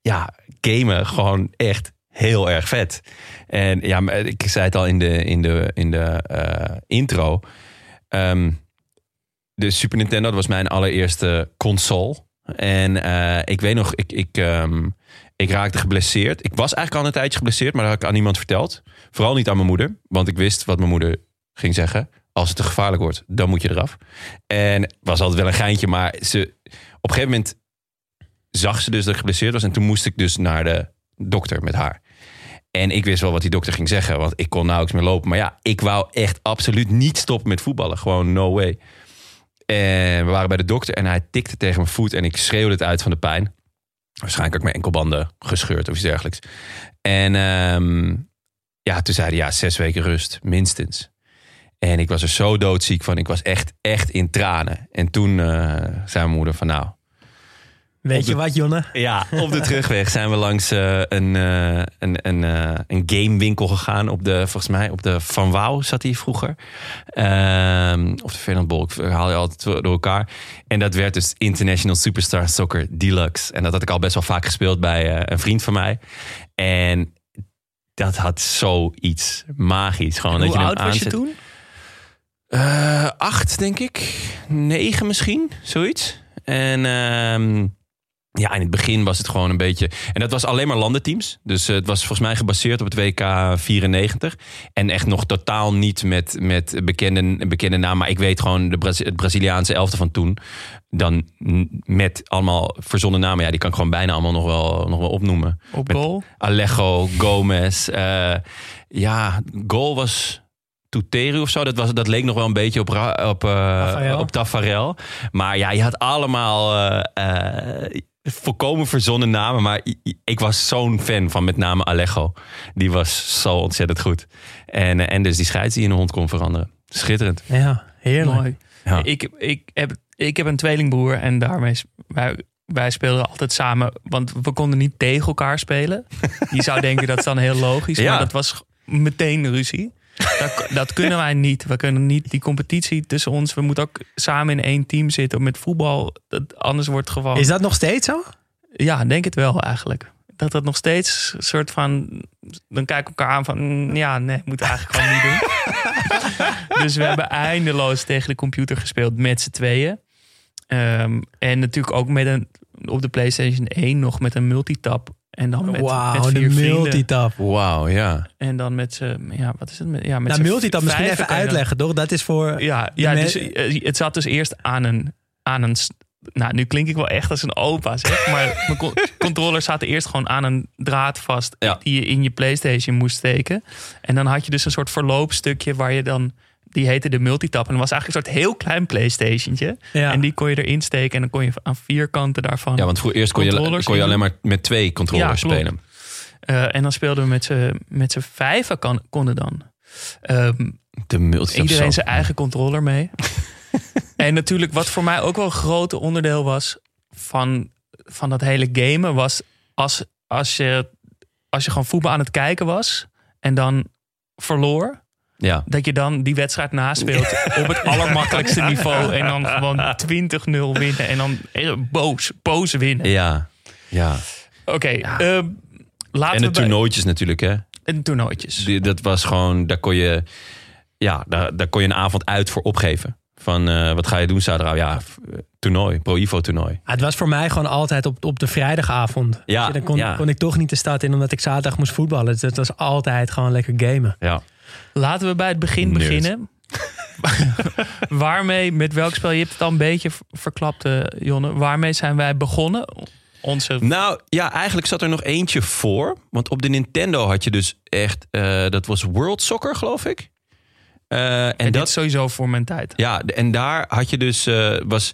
ja, gamen gewoon echt heel erg vet. En ja, maar ik zei het al in de, in de, in de eh, intro. Ehm, de Super Nintendo dat was mijn allereerste console. En eh, ik weet nog, ik, ik, ehm, ik raakte geblesseerd. Ik was eigenlijk al een tijdje geblesseerd, maar dat had ik aan niemand verteld. Vooral niet aan mijn moeder, want ik wist wat mijn moeder ging zeggen. Als het te gevaarlijk wordt, dan moet je eraf. En was altijd wel een geintje, maar ze, op een gegeven moment zag ze dus dat ik geblesseerd was. En toen moest ik dus naar de dokter met haar. En ik wist wel wat die dokter ging zeggen, want ik kon nauwelijks meer lopen. Maar ja, ik wou echt absoluut niet stoppen met voetballen. Gewoon no way. En we waren bij de dokter en hij tikte tegen mijn voet en ik schreeuwde het uit van de pijn. Waarschijnlijk ook mijn enkelbanden gescheurd of iets dergelijks. En ehm, ja, toen zei hij ja, zes weken rust, minstens. En ik was er zo doodziek van. Ik was echt, echt in tranen. En toen eh, zei mijn moeder van nou, Weet je wat, Jonne? ja, op de terugweg zijn we langs eh, een, eh, een, een, eh, een gamewinkel gegaan. Op de, volgens mij, op de Van Wouw zat hij vroeger. Ehm, of de Fernand Bolk, haal je altijd door elkaar. En dat werd dus International Superstar Soccer Deluxe. En dat had ik al best wel vaak gespeeld bij een vriend van mij. En dat had zoiets magisch. Gewoon dat Hoe je hem oud was je toen? Acht, denk ik. Negen misschien, zoiets. En ehm, ja, in het begin was het gewoon een beetje... En dat was alleen maar landenteams. Dus eh, het was volgens mij gebaseerd op het WK 94. En echt nog totaal niet met, met bekende, bekende namen. Maar ik weet gewoon de Braz- het Braziliaanse elfte van toen. Dan met allemaal verzonnen namen. Ja, die kan ik gewoon bijna allemaal nog wel, nog wel opnoemen. Op Met- goal? Alejo, Gomez. eh, ja, goal was Tuteru of zo. Dat, was, dat leek nog wel een beetje op, op, eh, op Tafarel. Maar ja, je had allemaal volkomen verzonnen namen. Maar ik was zo'n fan van met name Alejo. Die was zo ontzettend goed. En, eh, en dus die scheids die in een hond kon veranderen. Schitterend. Ja, heerlijk. Mooi. Ja. Ik, ik, heb, ik heb een tweelingbroer en daarmee wij, wij speelden altijd samen, want we konden niet tegen elkaar spelen. Je zou denken dat is dan heel logisch, Ja. maar dat was meteen ruzie. Dat, dat kunnen wij niet. We kunnen niet die competitie tussen ons. We moeten ook samen in één team zitten met voetbal. Dat, anders wordt gewoon. Is dat nog steeds zo? Ja, denk het wel eigenlijk. dat dat nog steeds een soort van... Dan kijken we elkaar aan van... mm, Ja, nee, moeten we eigenlijk gewoon niet doen. dus we hebben eindeloos tegen de computer gespeeld met z'n tweeën. Ehm, en natuurlijk ook met een, op de PlayStation 1 nog met een multitap. En dan met, Wauw, met de vier vrienden. multitap. Wauw, ja. En dan met z'n... Ja, wat is het? Met- Ja, met Nou, multitap misschien even uitleggen, toch? Dat is voor... Ja, ja dus, eh, het zat dus eerst aan een, aan een. Nou, nu klink ik wel echt als een opa, zeg. Maar mijn con- controllers zaten eerst gewoon aan een draad vast. Ja. Die je in je PlayStation moest steken. En dan had je dus een soort verloopstukje waar je dan. Die heette de multitap. En dat was eigenlijk een soort heel klein PlayStationtje. Ja. En die kon je erin steken. En dan kon je aan vier kanten daarvan. Ja, want voor eerst kon je, kon je alleen maar met twee controllers Ja, klopt. spelen. Eh, en dan speelden we met z'n met z'n vijven kan, konden dan. Ehm, De multitap. Iedereen zijn eigen controller mee. en natuurlijk, wat voor mij ook wel een groot onderdeel was van, van dat hele gamen, was als, als, je, als je gewoon voetbal aan het kijken was en dan verloor, Ja, dat je dan die wedstrijd naspeelt op het allermakkelijkste niveau en dan gewoon 20-0 winnen en dan eh, boos, boos winnen. ja, ja. Oké, eh, laten En we de bij- toernooitjes natuurlijk, hè. en toernooitjes. Die- Dat was gewoon, daar kon je, ja, daar, daar kon je een avond uit voor opgeven. Van, eh, wat ga je doen zaterdag? Ja, eh, toernooi, Pro Evo toernooi. Ah, Het was voor mij gewoon altijd op, op de vrijdagavond. Ja, dan kon, ja. kon ik toch niet de stad in omdat ik zaterdag moest voetballen. Dus het was altijd gewoon lekker gamen. Ja. Laten we bij het begin Nerd. beginnen. waarmee, met welk spel? Je hebt het al een beetje v- verklapt, eh, Jonne. Waarmee zijn wij begonnen? Onze. Nou ja, eigenlijk zat er nog eentje voor. Want op de Nintendo had je dus echt, eh, dat was World Soccer, geloof ik. Eh, en en dat sowieso voor mijn tijd. Ja, en daar had je dus, eh, was,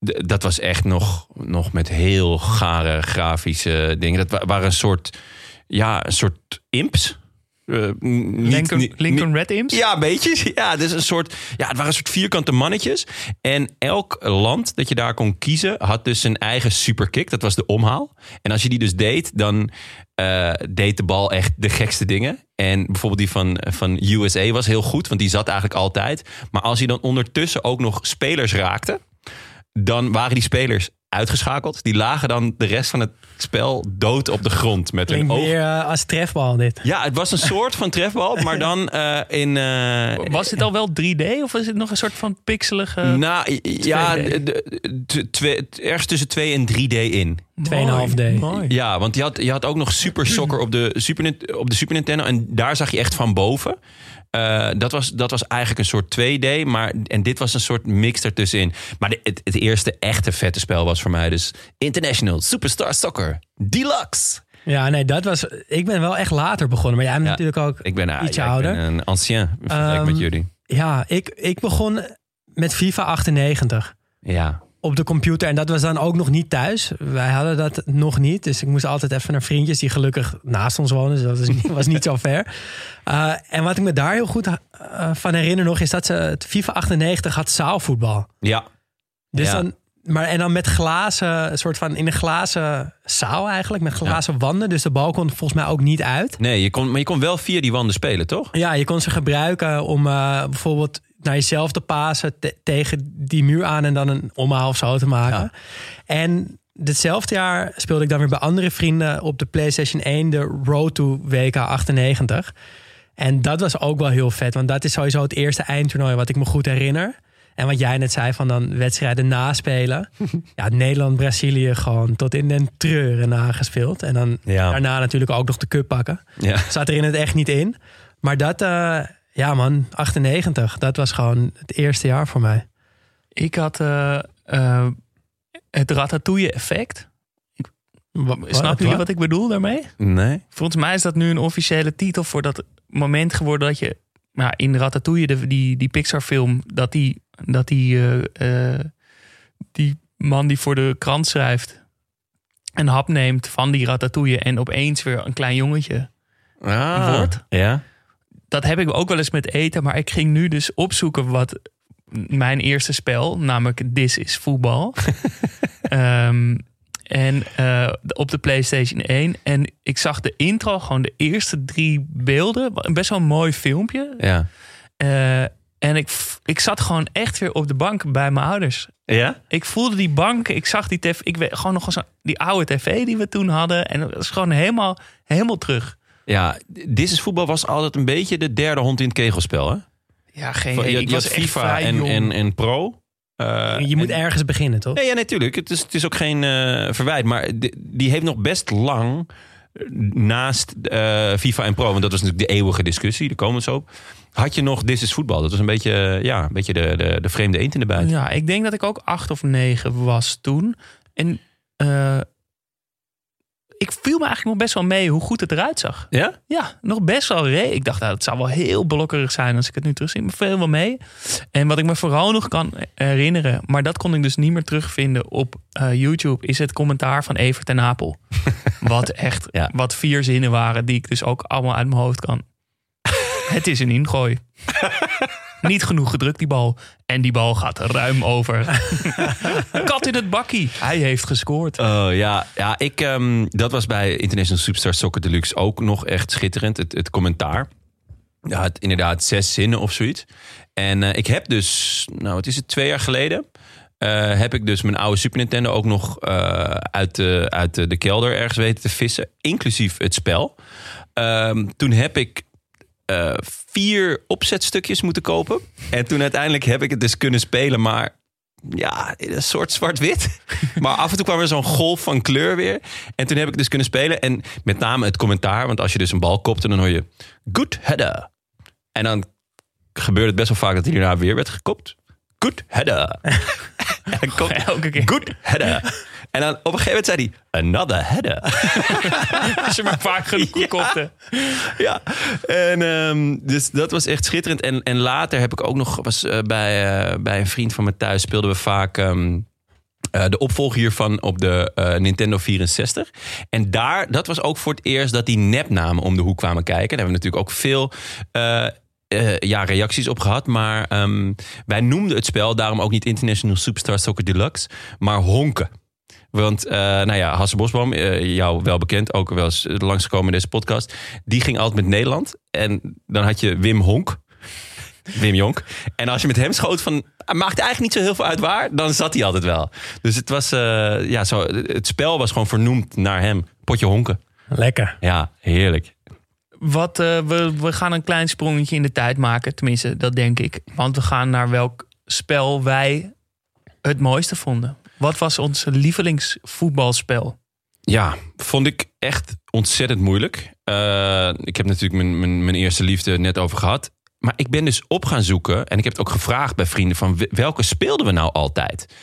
dat was echt nog, nog met heel gare grafische dingen. Dat wa- waren een soort, ja, een soort imps. Niet- Lincoln, niet- Lincoln niet- Red Imps? Ja, een beetje. Ja, dus een soort, ja, het waren een soort vierkante mannetjes. En elk land dat je daar kon kiezen, had dus zijn eigen superkick. Dat was de omhaal. En als je die dus deed, dan eh, deed de bal echt de gekste dingen. En bijvoorbeeld die van, van USA was heel goed, want die zat eigenlijk altijd. Maar als je dan ondertussen ook nog spelers raakte, dan waren die spelers uitgeschakeld. Die lagen dan de rest van het spel dood op de grond met Klinkt ogen. meer eh, als trefbal dit. Ja, het was een soort van trefbal, maar dan eh, in... eh, Was dit al wel 3D of was het nog een soort van pixelige. nou, ja, 2D? de- de- de- twee- ergens tussen 2 en 3D in. 2,5D. Mooi. Ja, want je had, je had ook nog Super Soccer op de Super, op de Super Nintendo. En daar zag je echt van boven. Eh, dat, was, dat was eigenlijk een soort 2D. Maar, en dit was een soort mix ertussenin. Maar de- het, het eerste echte vette spel was voor mij dus International Superstar Soccer Deluxe. Ja, nee, dat was. Ik ben wel echt later begonnen. Maar jij bent Ja, natuurlijk ook Ik ben, ah, ietsje ja, ik ouder. ben een ancien vergelijk Ehm, met jullie. Ja, ik, ik begon met FIFA 98 Ja, op de computer. En dat was dan ook nog niet thuis. Wij hadden dat nog niet. Dus ik moest altijd even naar vriendjes die gelukkig naast ons wonen. Dus dat was niet, was niet zo ver. Uh, en wat ik me daar heel goed uh, van herinner nog... is dat ze het FIFA 98 had zaalvoetbal. ja. Dus Ja. dan, maar, en dan met glazen, een soort van in een glazen zaal eigenlijk. Met glazen wanden. Dus de bal kon volgens mij ook niet uit. Nee, je kon, maar je kon wel via die wanden spelen, toch? Ja, je kon ze gebruiken om uh, bijvoorbeeld naar jezelf te pasen te- tegen die muur aan en dan een omhaal of zo te maken. Ja. En ditzelfde jaar speelde ik dan weer bij andere vrienden op de PlayStation 1 de Road to WK 98. En dat was ook wel heel vet, want dat is sowieso het eerste eindtoernooi wat ik me goed herinner. En wat jij net zei van dan wedstrijden naspelen. ja, Nederland-Brazilië gewoon tot in den treuren nagespeeld. En dan Ja. daarna natuurlijk ook nog de cup pakken. Ja. Zat er in het echt niet in. Maar dat, eh, ja man, 98. Dat was gewoon het eerste jaar voor mij. Ik had eh, eh, het ratatouille-effect. Snappen jullie wat ik bedoel daarmee? Nee. Volgens mij is dat nu een officiële titel voor dat moment geworden dat je nou, in Ratatouille, de, die, die Pixar-film, dat die, dat die, eh, die man die voor de krant schrijft een hap neemt van die Ratatouille en opeens weer een klein jongetje. Ah. Woord? Ja. Dat heb ik ook wel eens met eten, maar ik ging nu dus opzoeken wat mijn eerste spel, namelijk This is voetbal. Ehm, en eh, op de PlayStation 1. En ik zag de intro, gewoon de eerste drie beelden. Best wel een mooi filmpje. Ja. Eh, En ik, ik zat gewoon echt weer op de bank bij mijn ouders. Ja? Ik voelde die bank, ik zag die tv, ik weet gewoon nog eens die oude tv die we toen hadden. En dat is gewoon helemaal, helemaal terug. Ja, This is Voetbal was altijd een beetje de derde hond in het kegelspel, hè? Ja, geen idee. je Ik was echt FIFA vrij en, jong. en, en Pro. Eh, je moet en- ergens beginnen, toch? Nee, ja, natuurlijk. Het is, het is ook geen eh, verwijt. Maar die, die heeft nog best lang eh, naast eh, FIFA en Pro... want dat was natuurlijk de eeuwige discussie, daar komen we zo op... had je nog This is Voetbal. Dat was een beetje, ja, een beetje de, de, de vreemde eend in de buit. Ja, ik denk dat ik ook acht of negen was toen. En eh, ik viel me eigenlijk nog best wel mee hoe goed het eruit zag. Ja? Ja, nog best wel re. Ik dacht, nou, het zou wel heel blokkerig zijn als ik het nu terugzie. Maar veel wel mee. En wat ik me vooral nog kan herinneren, maar dat kon ik dus niet meer terugvinden op eh, YouTube, is het commentaar van Evert en Apel. wat echt, Ja. wat vier zinnen waren die ik dus ook allemaal uit mijn hoofd kan. het is een ingooi. niet genoeg gedrukt die bal. En die bal gaat ruim over. Kat in het bakkie. Hij heeft gescoord. Oh ja, ja ik, ehm, dat was bij International Superstar Soccer Deluxe ook nog echt schitterend. Het, het commentaar. Ja, het, inderdaad zes zinnen of zoiets. En eh, ik heb dus, nou wat is het, twee jaar geleden... eh, heb ik dus mijn oude Super Nintendo ook nog eh, uit, de, uit de, de kelder ergens weten te vissen. Inclusief het spel. Ehm, toen heb ik eh, vier opzetstukjes moeten kopen. En toen uiteindelijk heb ik het dus kunnen spelen, maar ja, een soort zwart-wit. Maar af en toe kwam er zo'n golf van kleur weer. En toen heb ik dus kunnen spelen. En met name het commentaar. Want als je dus een bal kopte, dan hoor je... Good header. En dan gebeurde het best wel vaak dat hij daarna weer werd gekopt. Good header. en Elke keer. Good header. En dan op een gegeven moment zei hij... Another header. Als je maar vaak genoeg kopte. ja, en ehm, dus dat was echt schitterend. En, en later heb ik ook nog, was eh, bij, eh, bij een vriend van me thuis, speelden we vaak ehm, eh, de opvolger hiervan op de Nintendo 64. En daar, dat was ook voor het eerst dat die nepnamen om de hoek kwamen kijken. Daar hebben we natuurlijk ook veel. ja, reacties op gehad. Maar ehm, wij noemden het spel daarom ook niet International Superstar Soccer Deluxe, maar Honken. Want, eh, nou ja, Hasse Bosboom, eh, jou wel bekend, ook wel eens langsgekomen in deze podcast. Die ging altijd met Nederland. En dan had je Wim Honk. Wim Jonk. En als je met hem schoot van, "Ah, maakt eigenlijk niet zo heel veel uit waar, dan zat hij altijd wel. Dus het was, eh, ja, zo, het spel was gewoon vernoemd naar hem. Potje honken. Lekker. Ja, heerlijk. Wat, we, we gaan een klein sprongetje in de tijd maken. Tenminste, dat denk ik. Want we gaan naar welk spel wij het mooiste vonden. Wat was ons lievelingsvoetbalspel? Ja, vond ik echt ontzettend moeilijk. Eh, ik heb natuurlijk mijn, mijn, mijn eerste liefde net over gehad. Maar ik ben dus op gaan zoeken. En ik heb het ook gevraagd bij vrienden. Van we- welke speelden we nou altijd?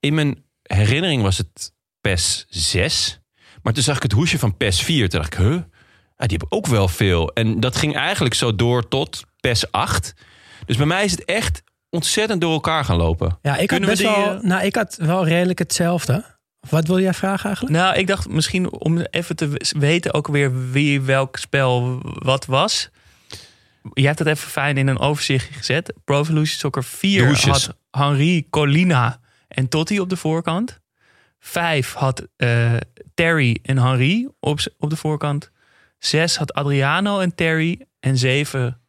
In mijn herinnering was het PES 6. Maar toen zag ik het hoesje van PES 4. Toen dacht ik, huh? Ah, die heb ik ook wel veel. En dat ging eigenlijk zo door tot PES 8. Dus bij mij is het echt ontzettend door elkaar gaan lopen. Ja, ik had Kunnen we best die, wel, eh, nou, ik had wel redelijk hetzelfde. Wat wil jij vragen eigenlijk? Nou, ik dacht misschien om even te weten ook weer wie welk spel wat was. Je hebt het even fijn in een overzichtje gezet. Pro Evolution Soccer De 4 hoesjes. had Henri, Colina en Totti op de voorkant. 5 had eh, Terry en Henri op, op de voorkant. 6 had Adriano en Terry. En 7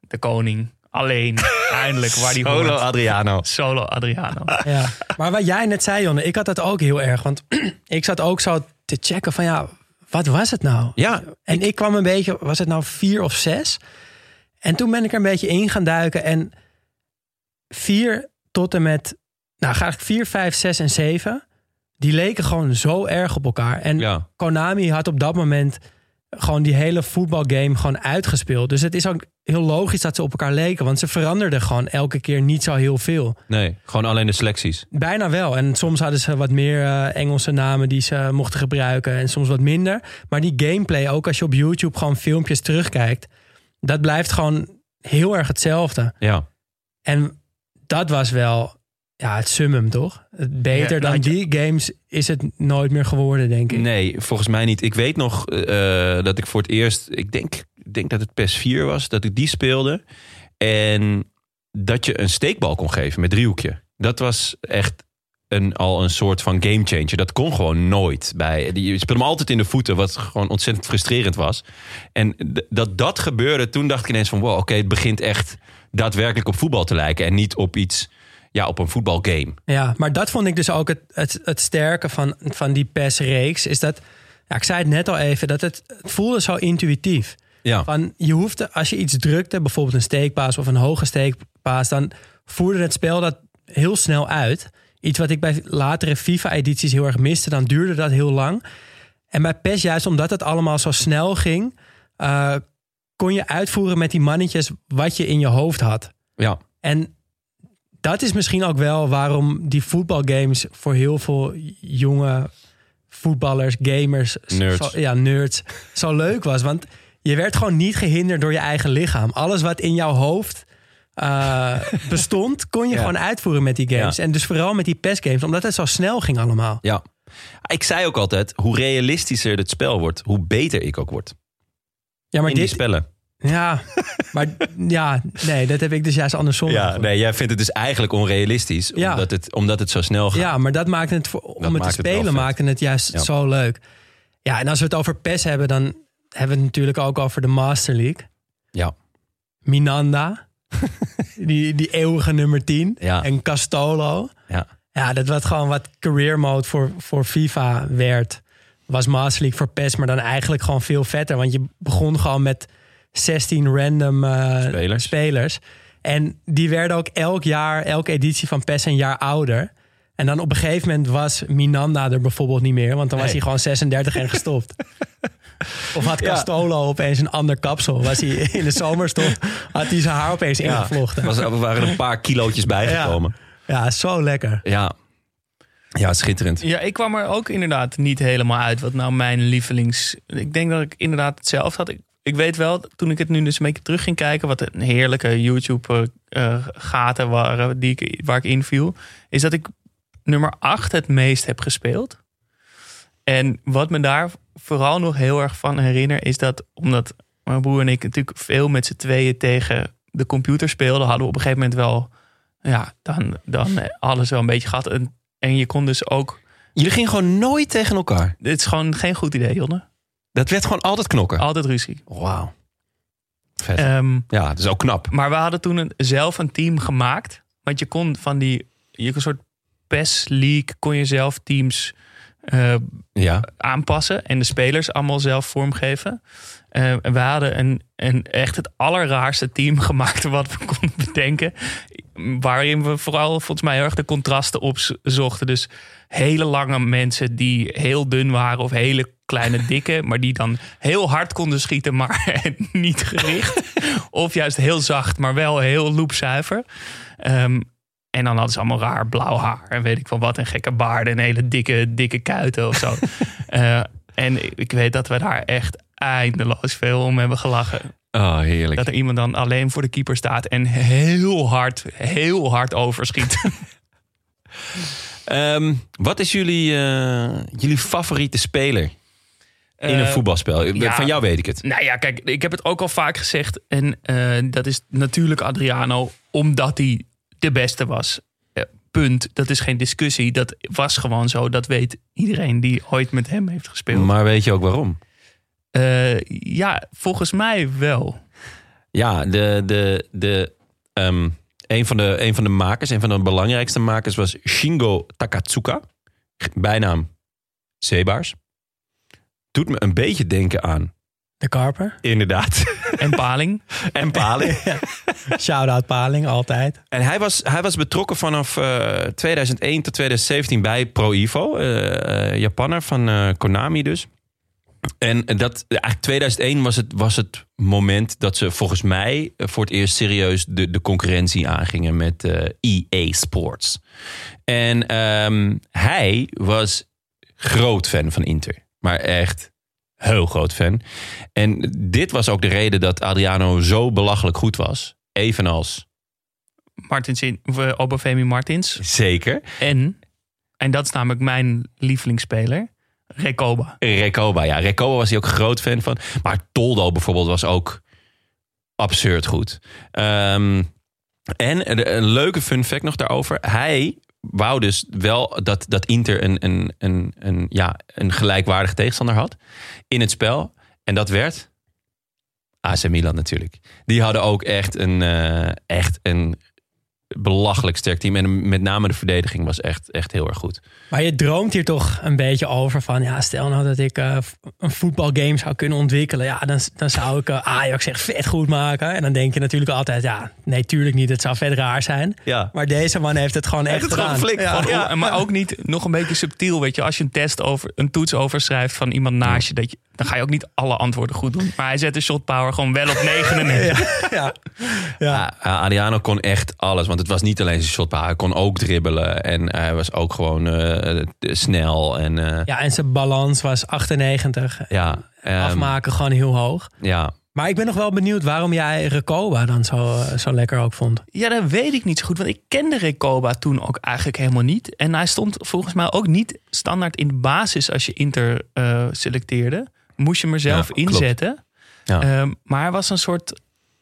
de koning. Alleen, eindelijk, waar die Solo hoort. Adriano. Solo Adriano. Ja. Maar wat jij net zei, Jonne, ik had dat ook heel erg. Want ik zat ook zo te checken van ja, wat was het nou? Ja, En ik kwam een beetje, was het nou vier of zes? En toen ben ik er een beetje in gaan duiken. En vier tot en met, nou ga ik vier, vijf, zes en zeven. Die leken gewoon zo erg op elkaar. En ja. Konami had op dat moment gewoon die hele voetbalgame gewoon uitgespeeld. Dus het is ook heel logisch dat ze op elkaar leken. Want ze veranderden gewoon elke keer niet zo heel veel. Nee, gewoon alleen de selecties. Bijna wel. En soms hadden ze wat meer eh, Engelse namen die ze mochten gebruiken. En soms wat minder. Maar die gameplay, ook als je op YouTube gewoon filmpjes terugkijkt. Dat blijft gewoon heel erg hetzelfde. Ja. En dat was wel ja, het summum, toch? Beter Ja, dan die games is het nooit meer geworden, denk ik. Nee, volgens mij niet. Ik weet nog eh, dat ik voor het eerst, ik denk, denk dat het PES 4 was, dat ik die speelde. En dat je een steekbal kon geven met driehoekje. Dat was echt een, al een soort van gamechanger. Dat kon gewoon nooit. Bij, die- je speelde hem altijd in de voeten, wat gewoon ontzettend frustrerend was. En dat dat gebeurde, toen dacht ik ineens van... wow, oké, het begint echt daadwerkelijk op voetbal te lijken... en niet op iets, ja, op een voetbalgame. Ja, maar dat vond ik dus ook het, het, het sterke van, van die PES-reeks. Is dat, ja, ik zei het net al even, dat het, het voelde zo intuïtief. Ja, Van, je hoefde, als je iets drukte, bijvoorbeeld een steekpaas of een hoge steekpaas, dan voerde het spel dat heel snel uit. Iets wat ik bij latere FIFA-edities heel erg miste, dan duurde dat heel lang. En bij PES, juist omdat het allemaal zo snel ging, eh, kon je uitvoeren met die mannetjes wat je in je hoofd had. ja. En dat is misschien ook wel waarom die voetbalgames voor heel veel jonge voetballers, gamers, Nerds. Zo, ja, nerds, zo leuk was. Want je werd gewoon niet gehinderd door je eigen lichaam. Alles wat in jouw hoofd eh, bestond, kon je Ja. gewoon uitvoeren met die games. Ja. En dus vooral met die PES-games, omdat het zo snel ging allemaal. ja. Ik zei ook altijd, hoe realistischer het spel wordt... hoe beter ik ook word Ja, maar in die spellen. Ja, maar ja, nee, dat heb ik dus juist andersom. Ja, nee, jij vindt het dus eigenlijk onrealistisch... Ja. Omdat, het, omdat het zo snel gaat. Ja, maar dat maakte het voor, om het te maakt het spelen vet. maakte het juist Ja. zo leuk. Ja, en als we het over PES hebben, dan hebben we het natuurlijk ook over de Master League. Ja. Minanda, die, die eeuwige nummer 10. Ja. En Castolo. Ja. Ja, dat wat gewoon wat career mode voor, voor FIFA werd. Was Master League voor PES, maar dan eigenlijk gewoon veel vetter. Want je begon gewoon met 16 random eh, Spelers. spelers. En die werden ook elk jaar, elke editie van PES een jaar ouder. En dan op een gegeven moment was Minanda er bijvoorbeeld niet meer. Want dan was Nee. hij gewoon 36 en gestopt. Of had Ja. Castolo opeens een ander kapsel. Was hij in de zomerstop, had hij zijn haar opeens Ja, ingevlochten. was, er waren een paar kilootjes bijgekomen. Ja, zo lekker. Ja. Ja, schitterend. Ja, ik kwam er ook inderdaad niet helemaal uit wat nou mijn lievelings... Ik denk dat ik inderdaad hetzelfde had. Ik, ik weet wel, toen ik het nu dus een beetje terug ging kijken... wat een heerlijke YouTube-gaten waren die ik, waar ik inviel... is dat ik nummer 8 het meest heb gespeeld. En wat me daar vooral nog heel erg van herinner... is dat omdat mijn broer en ik natuurlijk veel met z'n tweeën tegen de computer speelden... hadden we op een gegeven moment wel... Ja, dan, dan alles wel een beetje gehad. En, en je kon dus ook Jullie gingen gewoon nooit tegen elkaar. dit is gewoon geen goed idee, Jonne. Dat werd gewoon altijd knokken. Altijd ruzie. Wauw. Vet. Ehm, ja, dat is ook knap. maar we hadden toen een, zelf een team gemaakt. Want je kon van die... Je een soort PES League kon je zelf teams eh, Ja. aanpassen. En de spelers allemaal zelf vormgeven. En we hadden een, een echt het allerraarste team gemaakt wat we konden bedenken. Waarin we vooral volgens mij heel erg de contrasten opzochten. Dus hele lange mensen die heel dun waren of hele kleine dikke. Maar die dan heel hard konden schieten, maar niet gericht. Of juist heel zacht, maar wel heel loepzuiver. Ehm, en dan hadden ze allemaal raar blauw haar. En weet ik van wat. En gekke baarden. En hele dikke, dikke kuiten of zo. Eh, en ik- weet dat we daar echt eindeloos veel om hebben gelachen. Oh, heerlijk. Dat er iemand dan alleen voor de keeper staat. En heel hard, heel hard overschiet. Ehm, wat is jullie, eh, jullie favoriete speler in een Eh, voetbalspel? ja. Van jou weet ik het. Nou ja, kijk, ik heb het ook al vaak gezegd. En eh, dat is natuurlijk Adriano, omdat hij de beste was. Eh, punt. Dat is geen discussie. Dat was gewoon zo. Dat weet iedereen die ooit met hem heeft gespeeld. Maar weet je ook waarom? Ja, volgens mij wel. Ja, de, de, de, ehm, een, van de, een van de makers, een van de belangrijkste makers was Shingo Takatsuka. Bijnaam Zeebaars. Doet me een beetje denken aan, De Karper. inderdaad, En Paling. en Paling. Shout-out Paling, altijd. En hij was, hij was betrokken vanaf eh, 2001 tot 2017 bij Pro Evo. eh, eh, Japanner van eh, Konami dus. En dat, eigenlijk 2001 was het, was het moment dat ze volgens mij voor het eerst serieus de, de concurrentie aangingen met eh, EA Sports. En ehm, hij was groot fan van Inter. Maar echt heel groot fan. En dit was ook de reden dat Adriano zo belachelijk goed was. Evenals Martins in, of, eh, Obafemi Martins. Zeker. En, en dat is namelijk mijn lievelingsspeler, Rekoba. Rekoba, ja. Rekoba was hij ook groot fan van. Maar Toldo bijvoorbeeld was ook absurd goed. Ehm, en een leuke fun fact nog daarover. Hij wou dus wel dat, dat Inter een, een, een, een, ja, een gelijkwaardige tegenstander had in het spel. En dat werd AC Milan natuurlijk. Die hadden ook echt een, eh, echt een belachelijk sterk team. En met name de verdediging was echt, echt heel erg goed. Maar je droomt hier toch een beetje over van... ja, stel nou dat ik eh, een voetbalgame zou kunnen ontwikkelen... ja, dan, dan zou ik uh, Ajax echt vet goed maken. En dan denk je natuurlijk altijd... ja, nee, tuurlijk niet, het zou vet raar zijn. Ja. Maar deze man heeft het gewoon echt het gewoon gedaan. Ja, maar ook niet nog een beetje subtiel. Weet je, als je een test over een toets overschrijft van iemand naast je, dat je, dan ga je ook niet alle antwoorden goed doen. Maar hij zet de shot power gewoon wel op 99. Ja. Ja, Adriano kon echt alles. Want het was niet alleen zijn shotpower. Hij kon ook dribbelen. En hij was ook gewoon eh, snel. En eh, ja, en zijn balans was 98. ja, ehm, Afmaken gewoon heel hoog. ja, Maar ik ben nog wel benieuwd waarom jij Recoba dan zo, eh, zo lekker ook vond. Ja, dat weet ik niet zo goed. Want ik kende Recoba toen ook eigenlijk helemaal niet. En hij stond volgens mij ook niet standaard in de basis als je Inter eh, selecteerde. Moest je hem zelf Ja, klopt. inzetten. Ja. Ehm, maar hij was een soort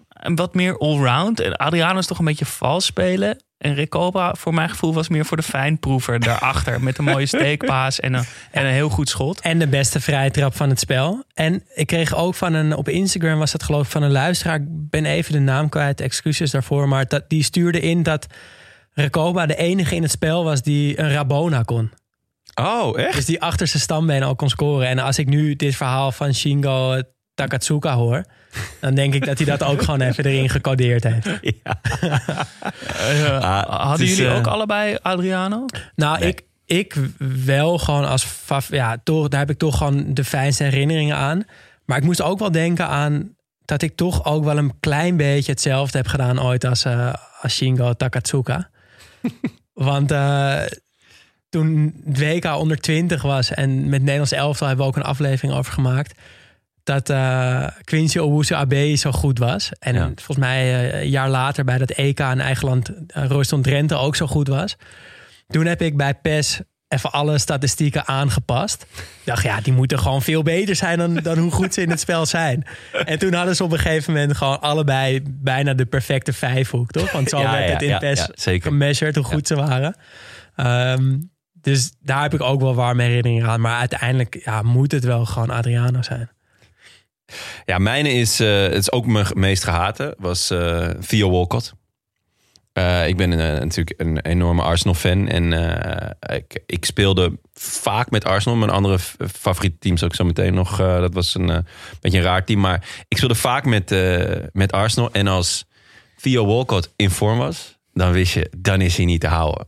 een wat meer allround. En Adriano is toch een beetje vals spelen. En Recoba, voor mijn gevoel, was meer voor de fijnproever daarachter. met een mooie steekpaas en een, en een heel goed schot. En de beste vrije trap van het spel. En ik kreeg ook van een, op Instagram was dat geloof ik van een luisteraar. Ik ben even de naam kwijt, excuses daarvoor. Maar dat, die stuurde in dat Recoba de enige in het spel was die een Rabona kon. Oh, echt? Dus die achter zijn stambeen al kon scoren. En als ik nu dit verhaal van Shingo Takatsuka hoor... dan denk ik dat hij dat ook gewoon even erin gecodeerd heeft. Ah, het Hadden is, jullie eh, ook allebei Adriano? Nou, ik, ik wel gewoon als... Ja, toch, daar heb ik toch gewoon de fijnste herinneringen aan. Maar ik moest ook wel denken aan... dat ik toch ook wel een klein beetje hetzelfde heb gedaan ooit als, eh als Shingo Takatsuka. Want eh, toen het WK onder 20 was... en met Nederlands elftal hebben we ook een aflevering over gemaakt... dat eh Quincy Owusu Abe zo goed was. En Ja. volgens mij eh, een jaar later bij dat EK in eigen land... Uh, Royston Drenthe ook zo goed was. Toen heb ik bij PES even alle statistieken aangepast. Ik dacht, ja, die moeten gewoon veel beter zijn dan, dan hoe goed ze in het spel zijn. En toen hadden ze op een gegeven moment gewoon allebei bijna de perfecte vijfhoek, toch? Want zo Ja, werd ja, het in PES zeker. gemeasured hoe goed ze waren. Ehm, dus daar heb ik ook wel warme herinneringen aan. Maar uiteindelijk ja, moet het wel gewoon Adriano zijn. Ja, mijne is, eh, het is ook mijn meest gehate, was eh Theo Walcott. Eh, ik ben natuurlijk een enorme Arsenal-fan. En ik, ik speelde vaak met Arsenal. Mijn andere favoriete team zal ik zo meteen nog... dat was een beetje een raar team. Maar ik speelde vaak met, met Arsenal. En als Theo Walcott in vorm was... dan wist je, dan is hij niet te houden.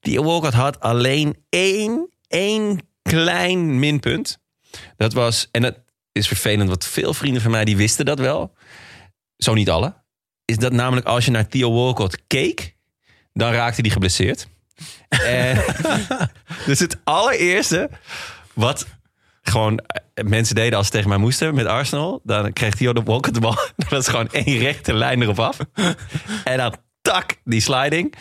Theo Walcott had alleen één, één klein minpunt. Dat was... En dat is vervelend, want veel vrienden van mij die wisten dat wel. Zo niet alle. Is dat namelijk als je naar Theo Walcott keek, dan raakte hij geblesseerd. En, dus het allereerste wat gewoon eh, mensen deden als ze tegen mij moesten met Arsenal, dan kreeg Theo de Walcott de bal. Dat was gewoon één rechte lijn erop af. En dan tak, die sliding.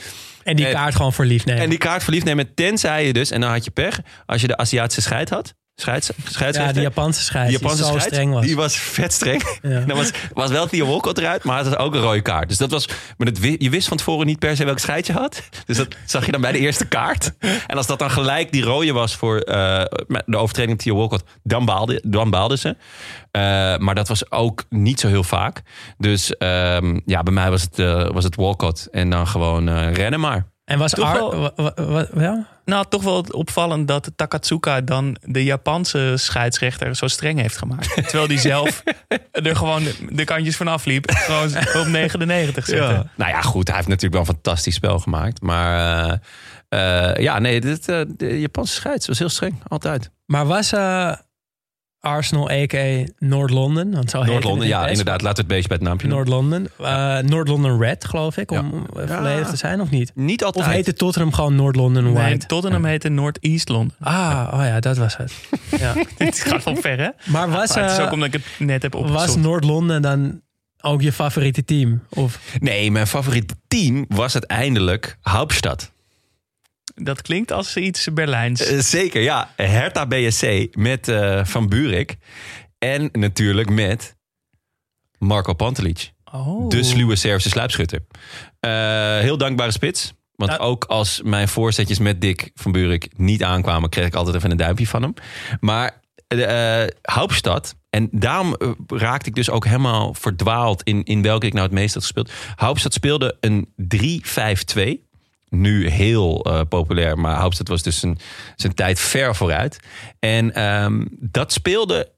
En die kaart gewoon voor lief nemen. En die kaart verliefd nemen, tenzij je dus, en dan had je pech, als je de Aziatische scheid had. Scheids, ja, scheidsrechter. die Japanse scheids Die Japanse zo scheids, streng was. Die was vet streng. Ja. Was, was wel Theo Walcott eruit, maar het had ook een rode kaart. Dus dat was, maar dat, je wist van tevoren niet per se welk scheidsje had. Dus dat zag je dan bij de eerste kaart. En als dat dan gelijk die rode was voor eh, de overtreding van Theo Walcott, dan baalde, dan baalden ze. Eh, maar dat was ook niet zo heel vaak. Dus ehm, ja, bij mij was het, eh, was het Walcott. En dan gewoon rennen maar. En was Toch Ar... wel- ja? Nou, toch wel opvallend dat Takatsuka dan de Japanse scheidsrechter zo streng heeft gemaakt. Terwijl die zelf er gewoon de kantjes vanaf liep. Gewoon op 99 zetten. Nou ja, goed. Hij heeft natuurlijk wel een fantastisch spel gemaakt. Maar eh, eh, ja, nee, dit, eh, de Japanse scheids was heel streng. Altijd. Maar was eh, Arsenal a.k.a. Noord-Londen? Noord-Londen, ja, inderdaad. Laten we het beestje bij het naampje. Noord-Londen. Eh, Noord-London Red, geloof ik, om Ja. volledig te zijn, of niet? Niet Of altijd. heette Tottenham gewoon Noord-London Nee, White? Tottenham heette North-East London. Ah, oh ja, dat was het. Ja. Dit gaat wel ver, hè? Maar was, Maar het is eh, ook omdat ik het net heb was opgezocht. Noord-Londen dan ook je favoriete team? Of, Nee, mijn favoriete team was uiteindelijk Hauptstad. Dat klinkt als iets Berlijns. Eh, zeker, ja. Hertha BSC met eh, Van Burik. En natuurlijk met Marco Pantelic. oh. De sluwe Servische sluipschutter. Eh, heel dankbare spits. Want Nou- ook als mijn voorzetjes met Dick van Buurik niet aankwamen, kreeg ik altijd even een duimpje van hem. Maar eh Hauptstad, en daarom raakte ik dus ook helemaal verdwaald in, in welke ik nou het meest had gespeeld. Hauptstad speelde een 3-5-2. Nu heel eh, populair, maar Hauptstad was dus zijn, zijn tijd ver vooruit. En ehm, dat speelde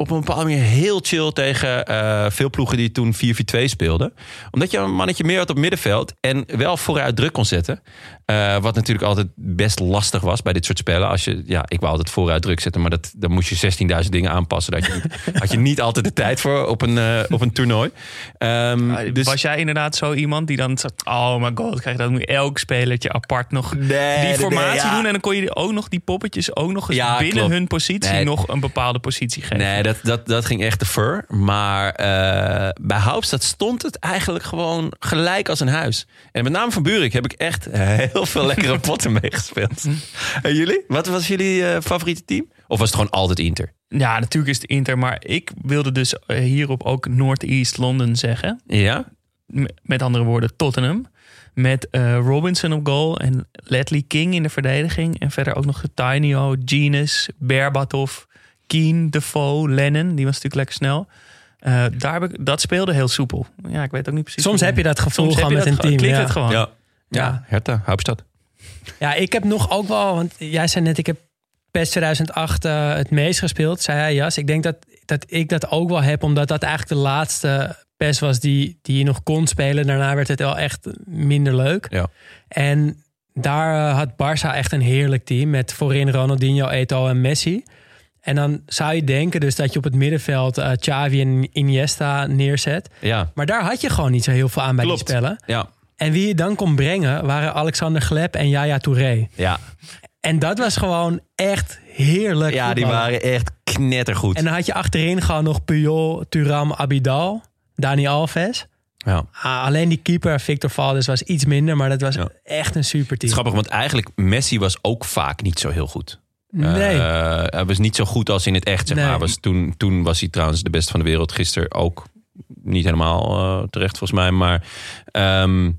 op een bepaalde manier heel chill tegen eh, veel ploegen die toen 4-4-2 speelden. Omdat je een mannetje meer had op middenveld en wel vooruit druk kon zetten. Eh, wat natuurlijk altijd best lastig was bij dit soort spellen. Als je, ja, ik wou altijd vooruit druk zetten, maar dat, dan moest je 16.000 dingen aanpassen. Dat je, niet- had je niet altijd de tijd voor op een, eh, op een toernooi. Ehm, dus, Was jij inderdaad zo iemand die dan zegt... oh my god, krijg je dan nu elk spelertje apart nog Nee, die formatie nee, ja. doen... en dan kon je ook nog die poppetjes ook nog eens Ja, binnen klopt. hun positie... Nee. nog een bepaalde positie geven. Dat, dat, dat ging echt te ver. Maar eh, bij Hauptstad stond het eigenlijk gewoon gelijk als een huis. En met name van Buurik heb ik echt heel veel lekkere potten meegespeeld. En jullie? Wat was jullie eh, favoriete team? Of was het gewoon altijd Inter? Ja, natuurlijk is het Inter, maar ik wilde dus eh, hierop ook Northeast London zeggen. Ja? Met andere woorden, Tottenham. Met Robinson op goal en Ledley King in de verdediging. En verder ook nog Tainio, Genus, Berbatov, Keen, Defoe, Lennon. Die was natuurlijk lekker snel. Eh, daar ik, dat speelde heel soepel. Ja, ik weet ook niet precies. Soms heb je dat gevoel gewoon met een team. Klikt Ja. het gewoon. Ja. Ja. Ja, Hertha, Hauptstad. ja, ik heb nog ook wel, want jij zei net, ik heb PES 2008 eh, het meest gespeeld, zei hij Jas. Ik denk dat, dat ik dat ook wel heb, omdat dat eigenlijk de laatste PES was die, die je nog kon spelen. Daarna werd het wel echt minder leuk. Ja. En daar eh, had Barça echt een heerlijk team met voorin Ronaldinho, Eto'o en Messi. En dan zou je denken dus dat je op het middenveld eh Xavi en Iniesta neerzet. Ja, Maar daar had je gewoon niet zo heel veel aan bij Klopt. die spellen. ja, En wie je dan kon brengen waren Alexander Gleb en Yaya Touré. ja. En dat was gewoon echt heerlijk. ja die waren echt knettergoed. En dan had je achterin gewoon nog Puyol, Turam, Abidal, Dani Alves. ja. Ah, alleen die keeper Victor Valdes was iets minder, maar dat was Ja. echt een super team. grappig, want eigenlijk Messi was ook vaak niet zo heel goed. Nee. Eh, hij was niet zo goed als in het echt, zeg Nee. maar. Was toen, toen was hij trouwens de beste van de wereld. Gisteren ook niet helemaal eh, terecht, volgens mij. Maar ehm,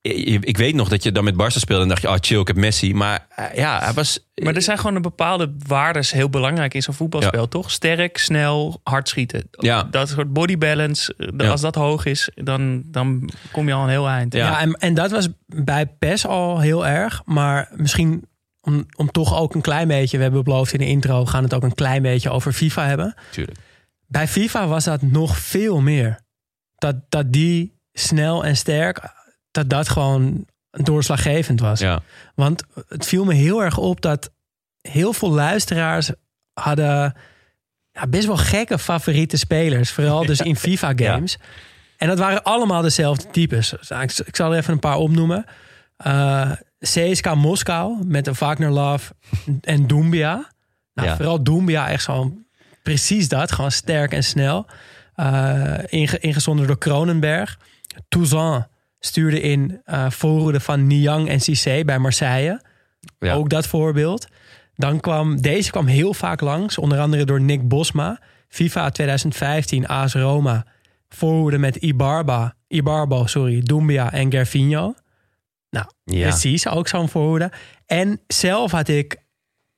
ik, ik weet nog dat je dan met Barça speelde en dacht je... oh chill, ik heb Messi. Maar eh, ja, hij was... Maar er zijn gewoon een bepaalde waardes heel belangrijk in zo'n voetbalspel, Ja. toch? Sterk, snel, hard schieten. Ja. Dat soort body balance, Ja. als dat hoog is, dan, dan kom je al een heel eind. Ja. Ja, en, en dat was bij PES al heel erg. Maar misschien om, om toch ook een klein beetje... We hebben beloofd in de intro, we gaan het ook een klein beetje over FIFA hebben. Tuurlijk. Bij FIFA was dat nog veel meer. Dat, dat die snel en sterk, dat dat gewoon doorslaggevend was. Ja. Want het viel me heel erg op dat heel veel luisteraars hadden ja, best wel gekke favoriete spelers. Vooral dus in FIFA games. En dat waren allemaal dezelfde types. Ik, ik zal er even een paar opnoemen. Eh, CSK Moskou met een Wagner Love en Doumbia. Nou, Ja. Vooral Doumbia echt zo precies dat. Gewoon sterk en snel. Inge, ingezonden door Kronenberg. Touzan stuurde in eh voorhoede van Niang en Cissé bij Marseille. Ja. Ook dat voorbeeld. Dan kwam, deze kwam heel vaak langs. Onder andere door Nick Bosma. FIFA 2015, AS Roma. Voorhoede met Ibarba, Ibarbo, sorry, Doumbia en Gervinho. Nou, Ja. precies, ook zo'n voorhoede. En zelf had ik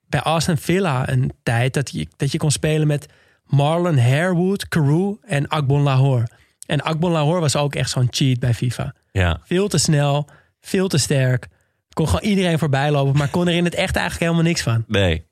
bij Aston Villa een tijd dat je, dat je kon spelen met Marlon Harewood, Carew en Akbon Lahore. En Akbon Lahore was ook echt zo'n cheat bij FIFA. Ja. Veel te snel, veel te sterk. Kon gewoon iedereen voorbij lopen, maar kon er in het echt eigenlijk helemaal niks van. Nee.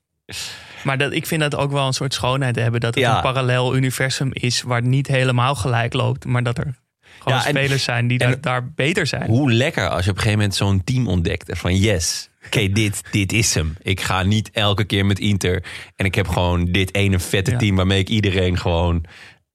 Maar dat, ik vind dat ook wel een soort schoonheid te hebben. Dat het Ja. een parallel universum is waar het niet helemaal gelijk loopt. Maar dat er gewoon Ja, en- spelers zijn die daar, daar beter zijn. Hoe lekker als je op een gegeven moment zo'n team ontdekt. Van yes, oké, dit, dit is hem. Ik ga niet elke keer met Inter. En ik heb gewoon dit ene vette Ja. team waarmee ik iedereen gewoon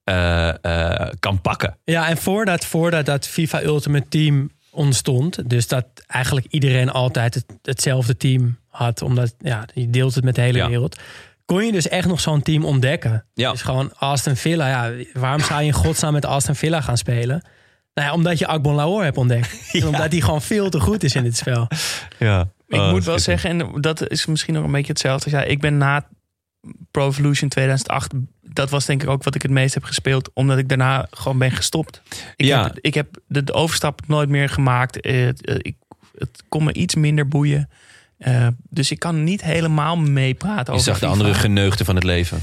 eh, eh, kan pakken. Ja, en voordat, voordat dat FIFA Ultimate Team ontstond, dus dat eigenlijk iedereen altijd het, hetzelfde team had, omdat ja, je deelt het met de hele Ja. wereld, kon je dus echt nog zo'n team ontdekken. Ja. Dus gewoon Aston Villa, ja, waarom zou je in godsnaam met Aston Villa gaan spelen? Nou ja, omdat je Akbon Lahore hebt ontdekt. En omdat hij gewoon veel te goed is in dit spel. Ja. Ik moet wel zeggen, en dat is misschien nog een beetje hetzelfde. Ja, ik ben na Pro Evolution 2008, dat was denk ik ook wat ik het meest heb gespeeld, omdat ik daarna gewoon ben gestopt. Ik, Ja. heb, ik heb de, overstap nooit meer gemaakt. Eh, eh, ik het kon me iets minder boeien. Eh, dus ik kan niet helemaal meepraten Je over zag de FIFA. andere geneugten van het leven.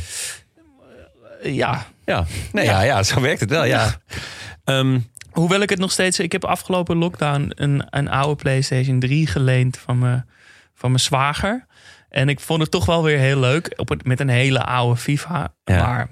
Ja, Ja, nee, ja. Ja, zo werkt het wel, ja. Ehm, Hoewel ik het nog steeds... Ik heb afgelopen lockdown een, een oude PlayStation 3 geleend van mijn, van mijn zwager. En ik vond het toch wel weer heel leuk. Op het, met een hele oude FIFA. Ja. Maar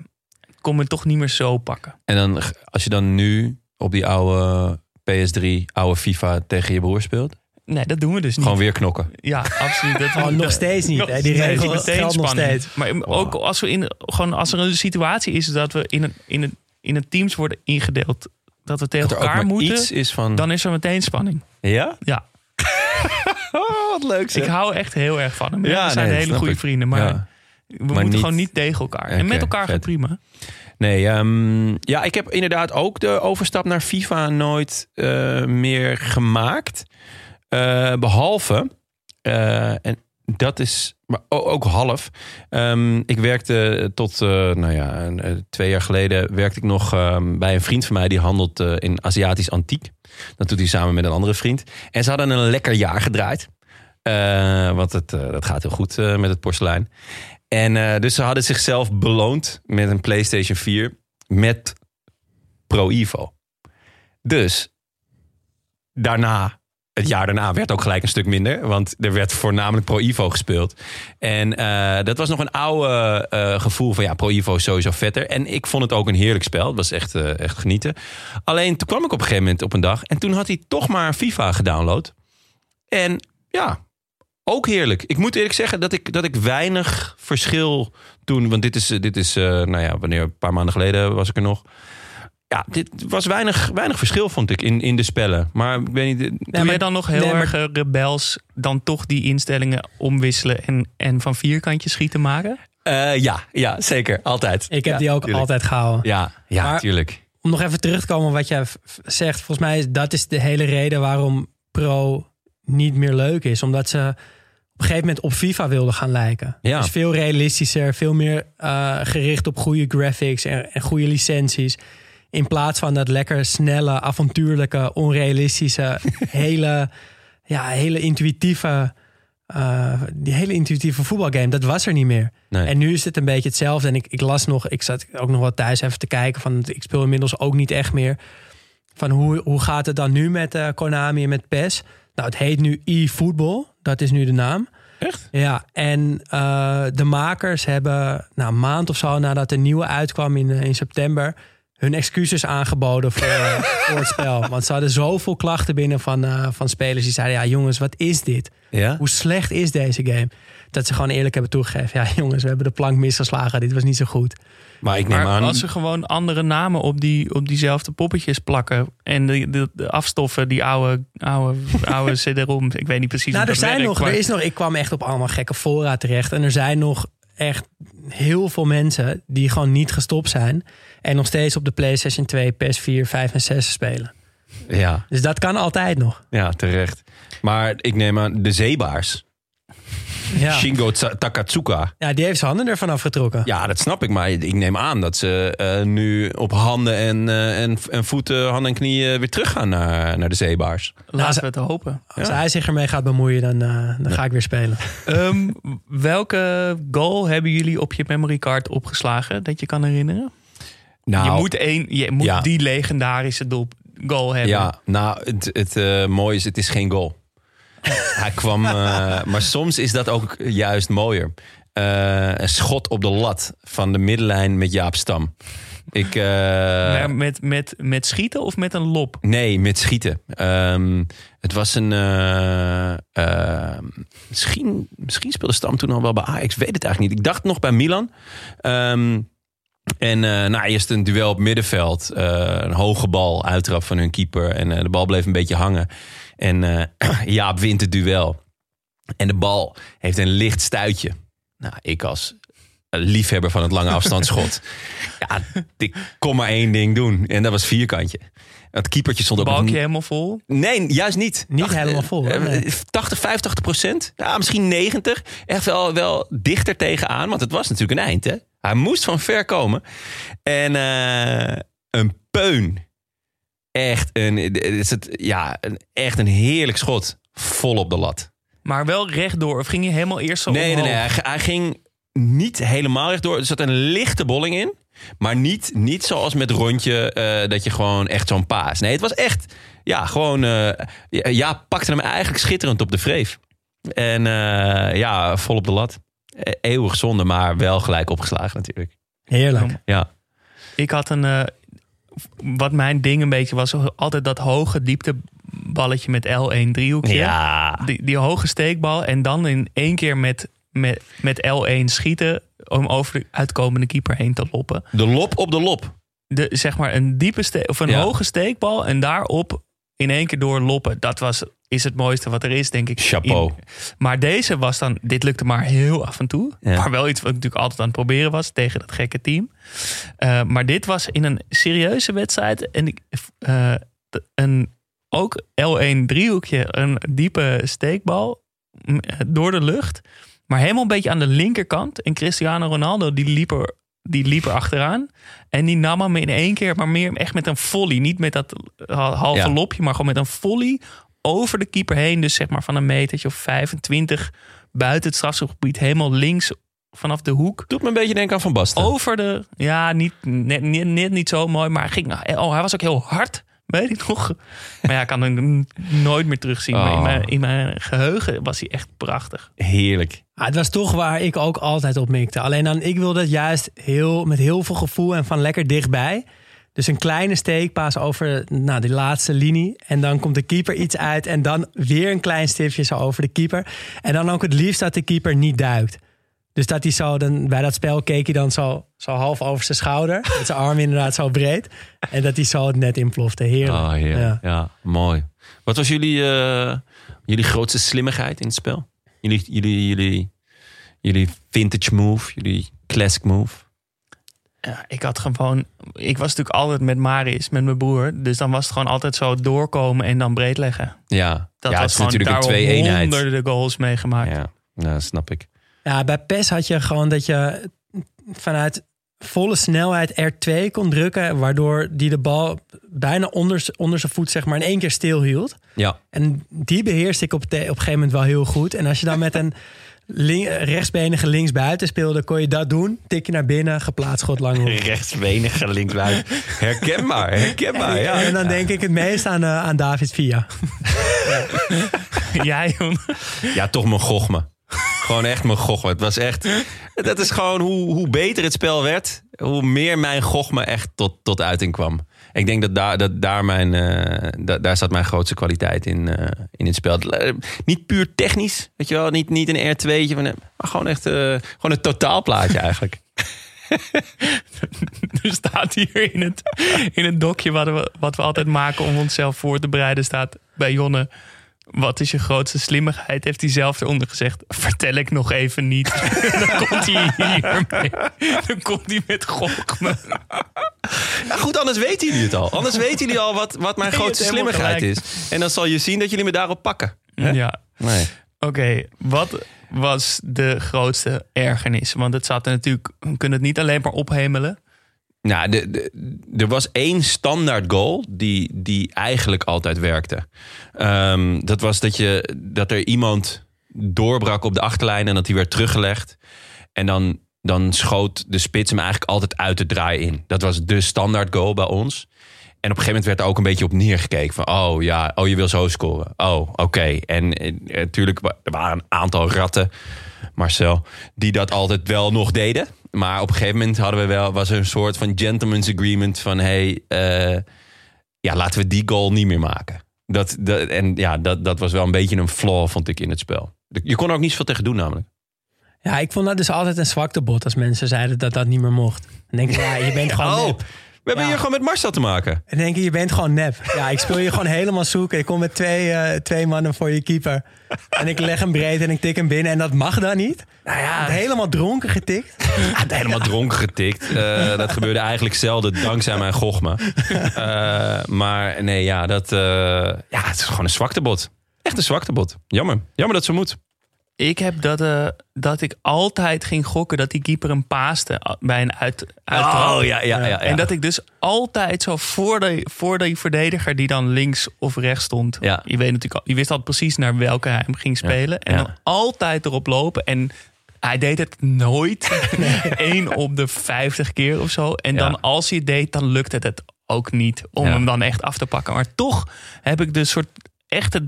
ik kon me toch niet meer zo pakken. en dan, als je dan nu op die oude PS3, oude FIFA tegen je broer speelt, Nee, dat doen we dus niet. gewoon weer knokken. Ja, absoluut. Dat Oh, nog steeds niet. Die regel meteen geldt nog steeds. Maar ook als, we in, gewoon als er een situatie is dat we in een, in een, in een teams worden ingedeeld, dat we tegen Dat elkaar moeten, iets is van... dan is er meteen spanning. Ja? Ja, Oh, wat leuk ik hou echt heel erg van hem. Ja, we zijn nee, hele goede ik. vrienden, maar Ja. we moeten niet- gewoon niet tegen elkaar. en met elkaar vet. gaat prima. Nee, ehm, ja, ik heb inderdaad ook de overstap naar FIFA nooit eh, meer gemaakt. Eh, behalve, eh, en dat is maar ook half. Ehm, ik werkte tot, eh, nou ja, eh, twee jaar geleden werkte ik nog ehm, bij een vriend van mij die handelt eh, in Aziatisch antiek. Dat doet hij samen met een andere vriend. En ze hadden een lekker jaar gedraaid. Eh, want het, dat gaat heel goed met het porselein. En dus ze hadden zichzelf beloond met een PlayStation 4 met Pro Evo. Dus daarna, het jaar daarna, werd ook gelijk een stuk minder. Want er werd voornamelijk Pro Evo gespeeld. En eh, dat was nog een oude eh, gevoel van ja, Pro Evo is sowieso vetter. En ik vond het ook een heerlijk spel. Het was echt, eh, echt genieten. Alleen toen kwam ik op een gegeven moment op een dag. En toen had hij toch maar FIFA gedownload. En ja, ook heerlijk. Ik moet eerlijk zeggen dat ik, dat ik weinig verschil toen. Want dit is, dit is nou ja, wanneer een paar maanden geleden was ik er nog. Ja, dit was weinig, weinig verschil, vond ik, in, in de spellen. Maar ik weet niet. Doe maar- jij dan nog heel nee, erg eh, rebels dan toch die instellingen omwisselen en, en van vierkantjes schieten maken? eh, ja, ja, zeker. Altijd. Ik heb Ja, die ook tuurlijk. altijd gehouden. Ja, ja, Maar- tuurlijk. Om nog even terug te komen op wat jij zegt. Volgens mij is dat is de hele reden waarom Pro niet meer leuk is. Omdat ze op een gegeven moment op FIFA wilden gaan lijken. Ja. Dus veel realistischer, veel meer eh, gericht op goede graphics en, en goede licenties. In plaats van dat lekker snelle, avontuurlijke, onrealistische, hele, ja, hele intuïtieve, eh, die hele intuïtieve voetbalgame. Dat was er niet meer. Nee. En nu is het een beetje hetzelfde. En ik, ik las nog, ik zat ook nog wel thuis even te kijken. Van, ik speel inmiddels ook niet echt meer. Van hoe, hoe gaat het dan nu met eh, Konami en met PES? Nou, het heet nu eFootball. Dat is nu de naam. Echt? Ja, en eh, de makers hebben nou, een maand of zo nadat de nieuwe uitkwam in, in september... hun excuses aangeboden voor, voor het spel. Want ze hadden zoveel klachten binnen van, eh, van spelers die zeiden... ja jongens, wat is dit? Ja? Hoe slecht is deze game? Dat ze gewoon eerlijk hebben toegegeven... ja jongens, we hebben de plank misgeslagen. Dit was niet zo goed. Maar ik neem Maar aan. als ze gewoon andere namen op, die, op diezelfde poppetjes plakken en de, de, de afstoffen, die oude, oude, oude CD-ROM, ik weet niet precies Nou, hoe er dat zijn werkt, nog, maar- er is nog, ik kwam echt op allemaal gekke fora terecht. En er zijn nog echt heel veel mensen die gewoon niet gestopt zijn. En nog steeds op de PlayStation 2, PS4, 5 en 6 spelen. Ja, Dus dat kan altijd nog. ja, terecht. Maar ik neem aan de zeebaars. Ja, Shingo Takatsuka. ja die heeft zijn handen ervan afgetrokken. Ja, dat snap ik. Maar ik neem aan dat ze eh, nu op handen en, eh, en, en voeten, handen en knieën weer teruggaan naar, naar de zeebaars. Laten ze- we het hopen. Als hij zich ermee gaat bemoeien, dan, eh, dan ga ik weer spelen. Ehm, welke goal hebben jullie op je memory card opgeslagen dat je kan herinneren? Nou, je moet, één, je moet ja. die legendarische doel, goal hebben. Ja, nou, het, het eh, mooie is, het is geen goal. Hij kwam, eh, maar soms is dat ook juist mooier. Eh, een schot op de lat van de middenlijn met Jaap Stam. Ik, eh, Maar met, met, met schieten of met een lop? Nee, met schieten. Ehm, het was een. eh, eh, misschien, misschien speelde Stam toen al wel bij Ajax. Ik weet het eigenlijk niet. Ik dacht nog bij Milan. Ehm, en nou, eerst een duel op middenveld. Een hoge bal, uittrap van hun keeper. En de bal bleef een beetje hangen. En eh, Jaap wint het duel. En de bal heeft een licht stuitje. Nou, ik als liefhebber van het lange afstandsschot. ja, ik kon maar één ding doen. En dat was vierkantje. Het keepertje stond op Balkje helemaal vol? Nee, juist niet. Niet helemaal eh, vol, hè? eh, Nee. 80, 85 procent. Ja, misschien 90. Echt wel, wel dichter tegenaan. Want het was natuurlijk een eind, hè? Hij moest van ver komen. En eh, een peun. Echt een, is het, ja, een, echt een heerlijk schot. vol op de lat. Maar wel rechtdoor. Of ging je helemaal eerst zo Nee, nee, omhoog? nee. Hij, ging niet helemaal rechtdoor. Er zat een lichte bolling in. Maar niet, niet zoals met rondje eh, dat je gewoon echt zo'n paas. Nee, het was echt... Ja, gewoon... eh, ja, ja, pakte hem eigenlijk schitterend op de vreef. En eh, ja, vol op de lat. E- Eeuwig zonde, maar wel gelijk opgeslagen natuurlijk. Heerlijk. Ja. Ik had een. Wat mijn ding een beetje was, altijd dat hoge diepteballetje met L1 driehoekje. Ja. Die, die hoge steekbal en dan in één keer met, met, met L1 schieten om over de uitkomende keeper heen te loppen. De lop op de lop. De, zeg maar een diepe ste of een Ja. hoge steekbal en daarop in één keer door loppen. Dat was, is het mooiste wat er is, denk ik. Chapeau. In- maar deze was dan, dit lukte maar heel af en toe. Ja. Maar wel iets wat ik natuurlijk altijd aan het proberen was tegen dat gekke team. Eh, maar dit was in een serieuze wedstrijd. En ik, eh, d- een, ook L1 driehoekje, een diepe steekbal m, door de lucht. Maar helemaal een beetje aan de linkerkant. En Cristiano Ronaldo die liep er, die liep er achteraan. En die nam hem in één keer, maar meer echt met een volley. Niet met dat ha- halve Ja. lopje, maar gewoon met een volley over de keeper heen. Dus zeg maar van een metertje of 25 buiten het strafschopgebied. Helemaal links vanaf de hoek. Doet me een beetje denken aan Van Basten. Over de, ja, niet, net, net, net niet zo mooi, maar ging, oh, hij was ook heel hard. Weet ik nog. Maar ja, ik kan hem nooit meer terugzien. Maar in Oh. mijn, in mijn geheugen was hij echt prachtig. Heerlijk. Ah, het was toch waar ik ook altijd op mikte. Alleen dan, ik wilde het juist heel, met heel veel gevoel en van lekker dichtbij. Dus een kleine steekpaas over nou, die laatste linie. En dan komt de keeper iets uit. En dan weer een klein stiftje zo over de keeper. En dan ook het liefst dat de keeper niet duikt. Dus dat hij zo, dan, bij dat spel keek hij dan zo, zo half over zijn schouder. Met zijn arm inderdaad zo breed. En dat hij zo het net inplofte. Heerlijk. Oh, heerlijk. Ja. Ja. mooi. Wat was jullie, eh, jullie grootste slimmigheid in het spel? Jullie, jullie, jullie, jullie vintage move, jullie classic move? Ja, ik had gewoon. Ik was natuurlijk altijd met Marius, met mijn broer. Dus dan was het gewoon altijd zo doorkomen en dan breed leggen. Ja, Dat ja was het is gewoon natuurlijk een twee-eenheid. honderden goals meegemaakt. Ja, dat snap ik. Ja, bij PES had je gewoon dat je vanuit volle snelheid R2 kon drukken, waardoor die de bal bijna onder, onder zijn voet zeg maar in één keer stil hield. Ja, En die beheerste ik op, de, op een gegeven moment wel heel goed. En als je dan met een lin- rechtsbenige linksbuiten speelde, kon je dat doen. Tik je naar binnen, geplaatst schot lang rechtsbenige linksbuiten. Herkenbaar, herkenbaar. Ja. En dan denk ik het meest aan, eh, aan David Villa. Jij, Jon? ja, toch mijn gochme. Gewoon echt mijn gochme. Het was echt... Dat is gewoon hoe, hoe beter het spel werd... hoe meer mijn gochme echt tot, tot uiting kwam. Ik denk dat daar, dat daar, mijn, da- daar zat mijn grootste kwaliteit in, eh, in het spel. Eh, Niet puur technisch, weet je wel. Niet, niet een R2'tje, van, eh, maar gewoon echt gewoon een totaalplaatje eigenlijk. Er staat hier in het, in het dokje wat we, wat we altijd maken om onszelf voor te bereiden, staat bij Jonne. Wat is je grootste slimmigheid? Heeft hij zelf eronder gezegd. Vertel ik nog even niet. Dan komt hij hiermee. Dan komt hij met gokme. Ja, goed, anders weten jullie het al. Anders weten jullie al wat, wat mijn grootste slimmigheid is. En dan zal je zien dat jullie me daarop pakken. Ja, Nee. oké. Wat was de grootste ergernis? Want het zat er natuurlijk. We kunnen het niet alleen maar ophemelen. Nou, er was één standaard goal die, die eigenlijk altijd werkte. Ehm, dat was dat, je, dat er iemand doorbrak op de achterlijn en dat hij werd teruggelegd. En dan, dan schoot de spits hem eigenlijk altijd uit de draai in. Dat was de standaard goal bij ons. En op een gegeven moment werd er ook een beetje op neergekeken. Van, oh ja, oh je wil zo scoren. Oh, oké. En eh, natuurlijk, er waren een aantal ratten, Marcel, die dat altijd wel nog deden. Maar op een gegeven moment hadden we wel, was er een soort van gentleman's agreement van... hey, eh, ja, laten we die goal niet meer maken. Dat, dat, en ja, dat, dat was wel een beetje een flaw, vond ik, in het spel. Je kon er ook niet zoveel tegen doen namelijk. Ja, ik vond dat dus altijd een zwaktebod als mensen zeiden dat dat niet meer mocht. Dan denk ik, ja, je bent gewoon Oh, nep. We hebben Ja. hier gewoon met Marcel te maken. En denk je, je bent gewoon nep. Ja, ik speel je gewoon helemaal zoeken. Ik kom met twee, eh, twee mannen voor je keeper. En ik leg hem breed en ik tik hem binnen. En dat mag dan niet. Nou ja, helemaal dronken getikt. Helemaal dronken getikt. Eh, dat gebeurde eigenlijk zelden dankzij mijn gochme. Eh, maar nee, ja, dat, eh, ja, het is gewoon een zwaktebod. Echt een zwaktebod. Jammer. Jammer dat zo moet. Ik heb dat, eh, dat ik altijd ging gokken dat die keeper hem paaste bij een uit, uittrap. Oh ja, ja, ja. ja. En dat ik dus altijd zo voor de, voor de verdediger die dan links of rechts stond. Ja. Je, weet natuurlijk al, je wist al precies naar welke hij hem ging spelen. En Ja. dan altijd erop lopen. En hij deed het nooit. Eén op de 50 keer of zo. En Ja. dan als hij het deed, dan lukte het ook niet om Ja. hem dan echt af te pakken. Maar toch heb ik de soort echte.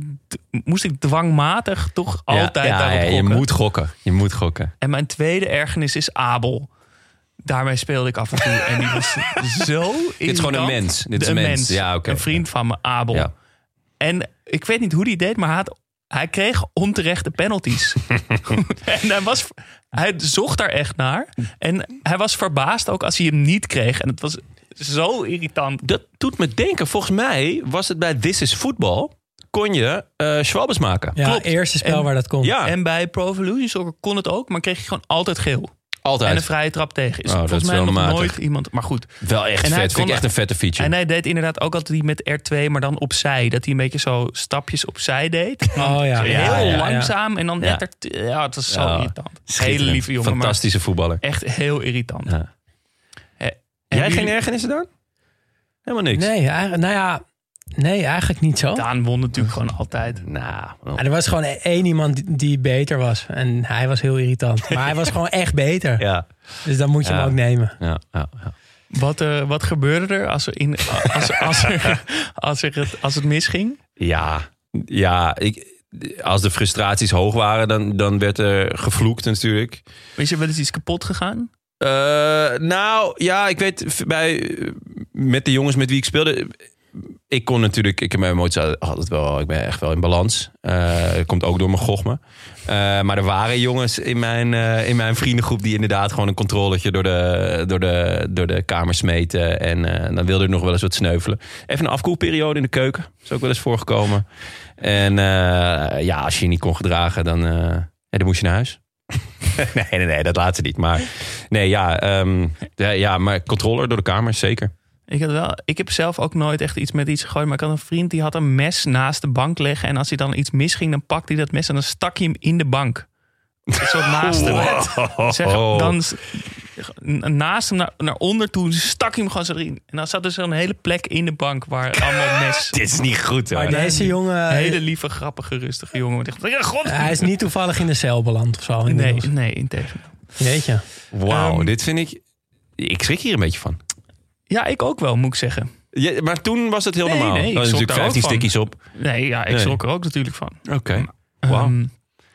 Moest ik dwangmatig toch altijd ja, daarop ja, je gokken. moet gokken. Je moet gokken. En mijn tweede ergernis is Abel. Daarmee speelde ik af en toe. En die was zo Dit is gewoon een mens. Dit is Een mens. Ja, oké. Een vriend van me, Abel. En ik weet niet hoe die deed, maar hij, had, hij kreeg onterechte penalties. en hij, was, hij zocht daar echt naar. En hij was verbaasd ook als hij hem niet kreeg. En het was zo irritant. Dat doet me denken. Volgens mij was het bij This is Football. Kon je eh schwalbes maken. Ja, Klopt. eerste spel En- waar dat komt. Ja, En bij Pro Evolution Soccer kon het ook, maar kreeg je gewoon altijd geel. altijd. En een vrije trap tegen. Is Oh, dat volgens is mij wel nog matig. nooit iemand. Maar goed. Wel echt En hij vet. Vind kon- ik echt een vette feature. En hij deed inderdaad ook altijd die met R2, maar dan opzij. Dat hij een beetje zo stapjes opzij deed. Oh ja. Heel ja, ja. langzaam en dan Ja. net er, Ja, het was zo Ja, irritant. Hele Schitterend. lieve jongen, Fantastische voetballer. echt heel irritant. Ja. Eh, Jij geen ergernissen dan? Helemaal niks. Nee, eigenlijk, nou ja, nee, eigenlijk niet zo. Daan won natuurlijk gewoon altijd. Nou, er was gewoon één iemand die- beter was. En hij was heel irritant. Maar hij was gewoon echt beter. ja. Dus dan moet je Ja. hem ook nemen. Ja, ja, ja. Wat, eh, wat gebeurde er als, er in, als, als, er, als, er het, als het misging? Ja, ja ik, als de frustraties hoog waren, dan, dan werd er gevloekt natuurlijk. Is er wel eens iets kapot gegaan? Eh, nou, ja, ik weet bij met de jongens met wie ik speelde. Ik kon natuurlijk, ik heb mijn emoties altijd wel, ik ben echt wel in balans. Eh dat komt ook door mijn gochme. Eh, maar er waren jongens in mijn, eh, in mijn vriendengroep die inderdaad gewoon een controletje door de, door de, door de kamer smeten. En eh, dan wilde er nog wel eens wat sneuvelen. Even een afkoelperiode in de keuken. is ook wel eens voorgekomen. En eh, ja, als je je niet kon gedragen, dan, eh, dan moest je naar huis. nee, nee, nee, dat laat ze niet. Maar nee, ja, ehm, ja, ja, maar controller door de kamer, zeker. Ik, had wel, ik heb zelf ook nooit echt iets met iets gegooid. Maar ik had een vriend die had een mes naast de bank leggen. En als hij dan iets misging, dan pakte hij dat mes en dan stak hij hem in de bank. Zo naast hem. Zeg, dan naast hem naar, naar onder toe stak hij hem gewoon zo erin. En dan zat er zo'n hele plek in de bank waar allemaal mes... Dit is niet goed hoor. Maar deze jongen, Een hele lieve, grappige, rustige jongen. Maar echt, ja, god. hij is niet toevallig in de cel beland of zo. Nee, nee, integendeel. Weet je. Wauw, Ehm, dit vind ik... Ik schrik hier een beetje van. Ja, ik ook wel, moet ik zeggen. Ja, maar toen was het heel Nee, normaal. nee, ik Er schrok natuurlijk daar ook 15 van. stickies op. Nee, ja, ik Nee. schrok er ook natuurlijk van. Oké. Ehm,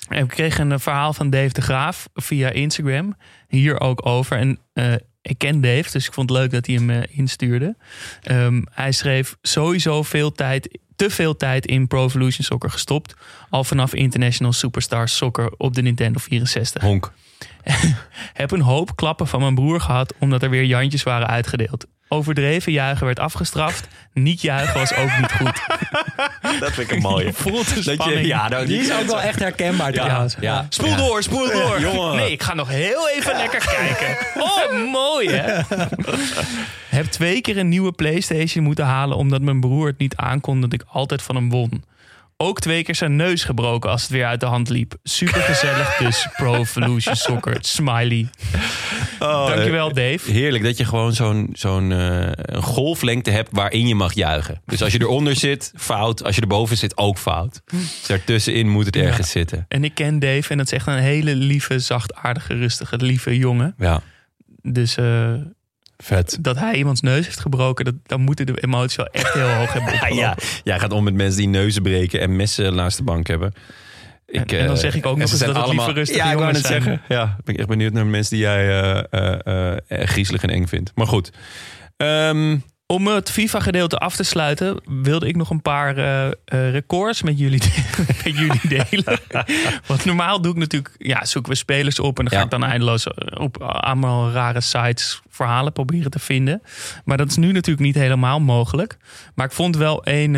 en ik kreeg een verhaal van Dave de Graaf via Instagram. Hier ook over. En eh, ik ken Dave, dus ik vond het leuk dat hij hem eh, instuurde. Ehm, hij schreef sowieso veel tijd, te veel tijd in Pro Evolution Soccer gestopt. Al vanaf International Superstars Soccer op de Nintendo 64. Honk. Heb een hoop klappen van mijn broer gehad omdat er weer jantjes waren uitgedeeld. Overdreven juichen werd afgestraft. Niet juichen was ook niet goed. Dat vind ik een mooie. Voelt de Dat je, ja, nou, Die is ook wel echt herkenbaar trouwens. ja. Spoel door, spoel door. jongen. Nee, ik ga nog heel even lekker kijken. Oh, mooi hè. Heb twee keer een nieuwe Playstation moeten halen... omdat mijn broer het niet aankon dat ik altijd van hem won. Ook twee keer zijn neus gebroken als het weer uit de hand liep. Super gezellig dus. Pro Evolution Soccer. Smiley. Dankjewel Dave. Heerlijk dat je gewoon zo'n zo'n eh, golflengte hebt waarin je mag juichen. Dus als je eronder zit, fout. Als je erboven zit, ook fout. Dus daartussenin moet het ergens zitten. En ik ken Dave en dat is echt een hele lieve, zachtaardige, rustige, lieve jongen. Ja, Dus eh, vet. dat hij iemands neus heeft gebroken... Dat, dan moeten de emoties wel echt heel hoog hebben Ja, opgelopen. ja, jij gaat om met mensen die neuzen breken en messen naast de bank hebben. Ik, En- en dan eh, zeg ik ook nog eens dat het lieve, rustige ja, jongens zijn. zeggen. Ja, ben ik echt benieuwd naar mensen die jij eh, griezelig en eng vindt. Maar goed. Ehm, Om het FIFA-gedeelte af te sluiten, wilde ik nog een paar eh, eh, records met jullie, met jullie delen. Want normaal doe ik natuurlijk, ja, zoeken we spelers op en dan ga ik dan eindeloos eh, op allemaal rare sites verhalen proberen te vinden. Maar dat is nu natuurlijk niet helemaal mogelijk. Maar ik vond wel een,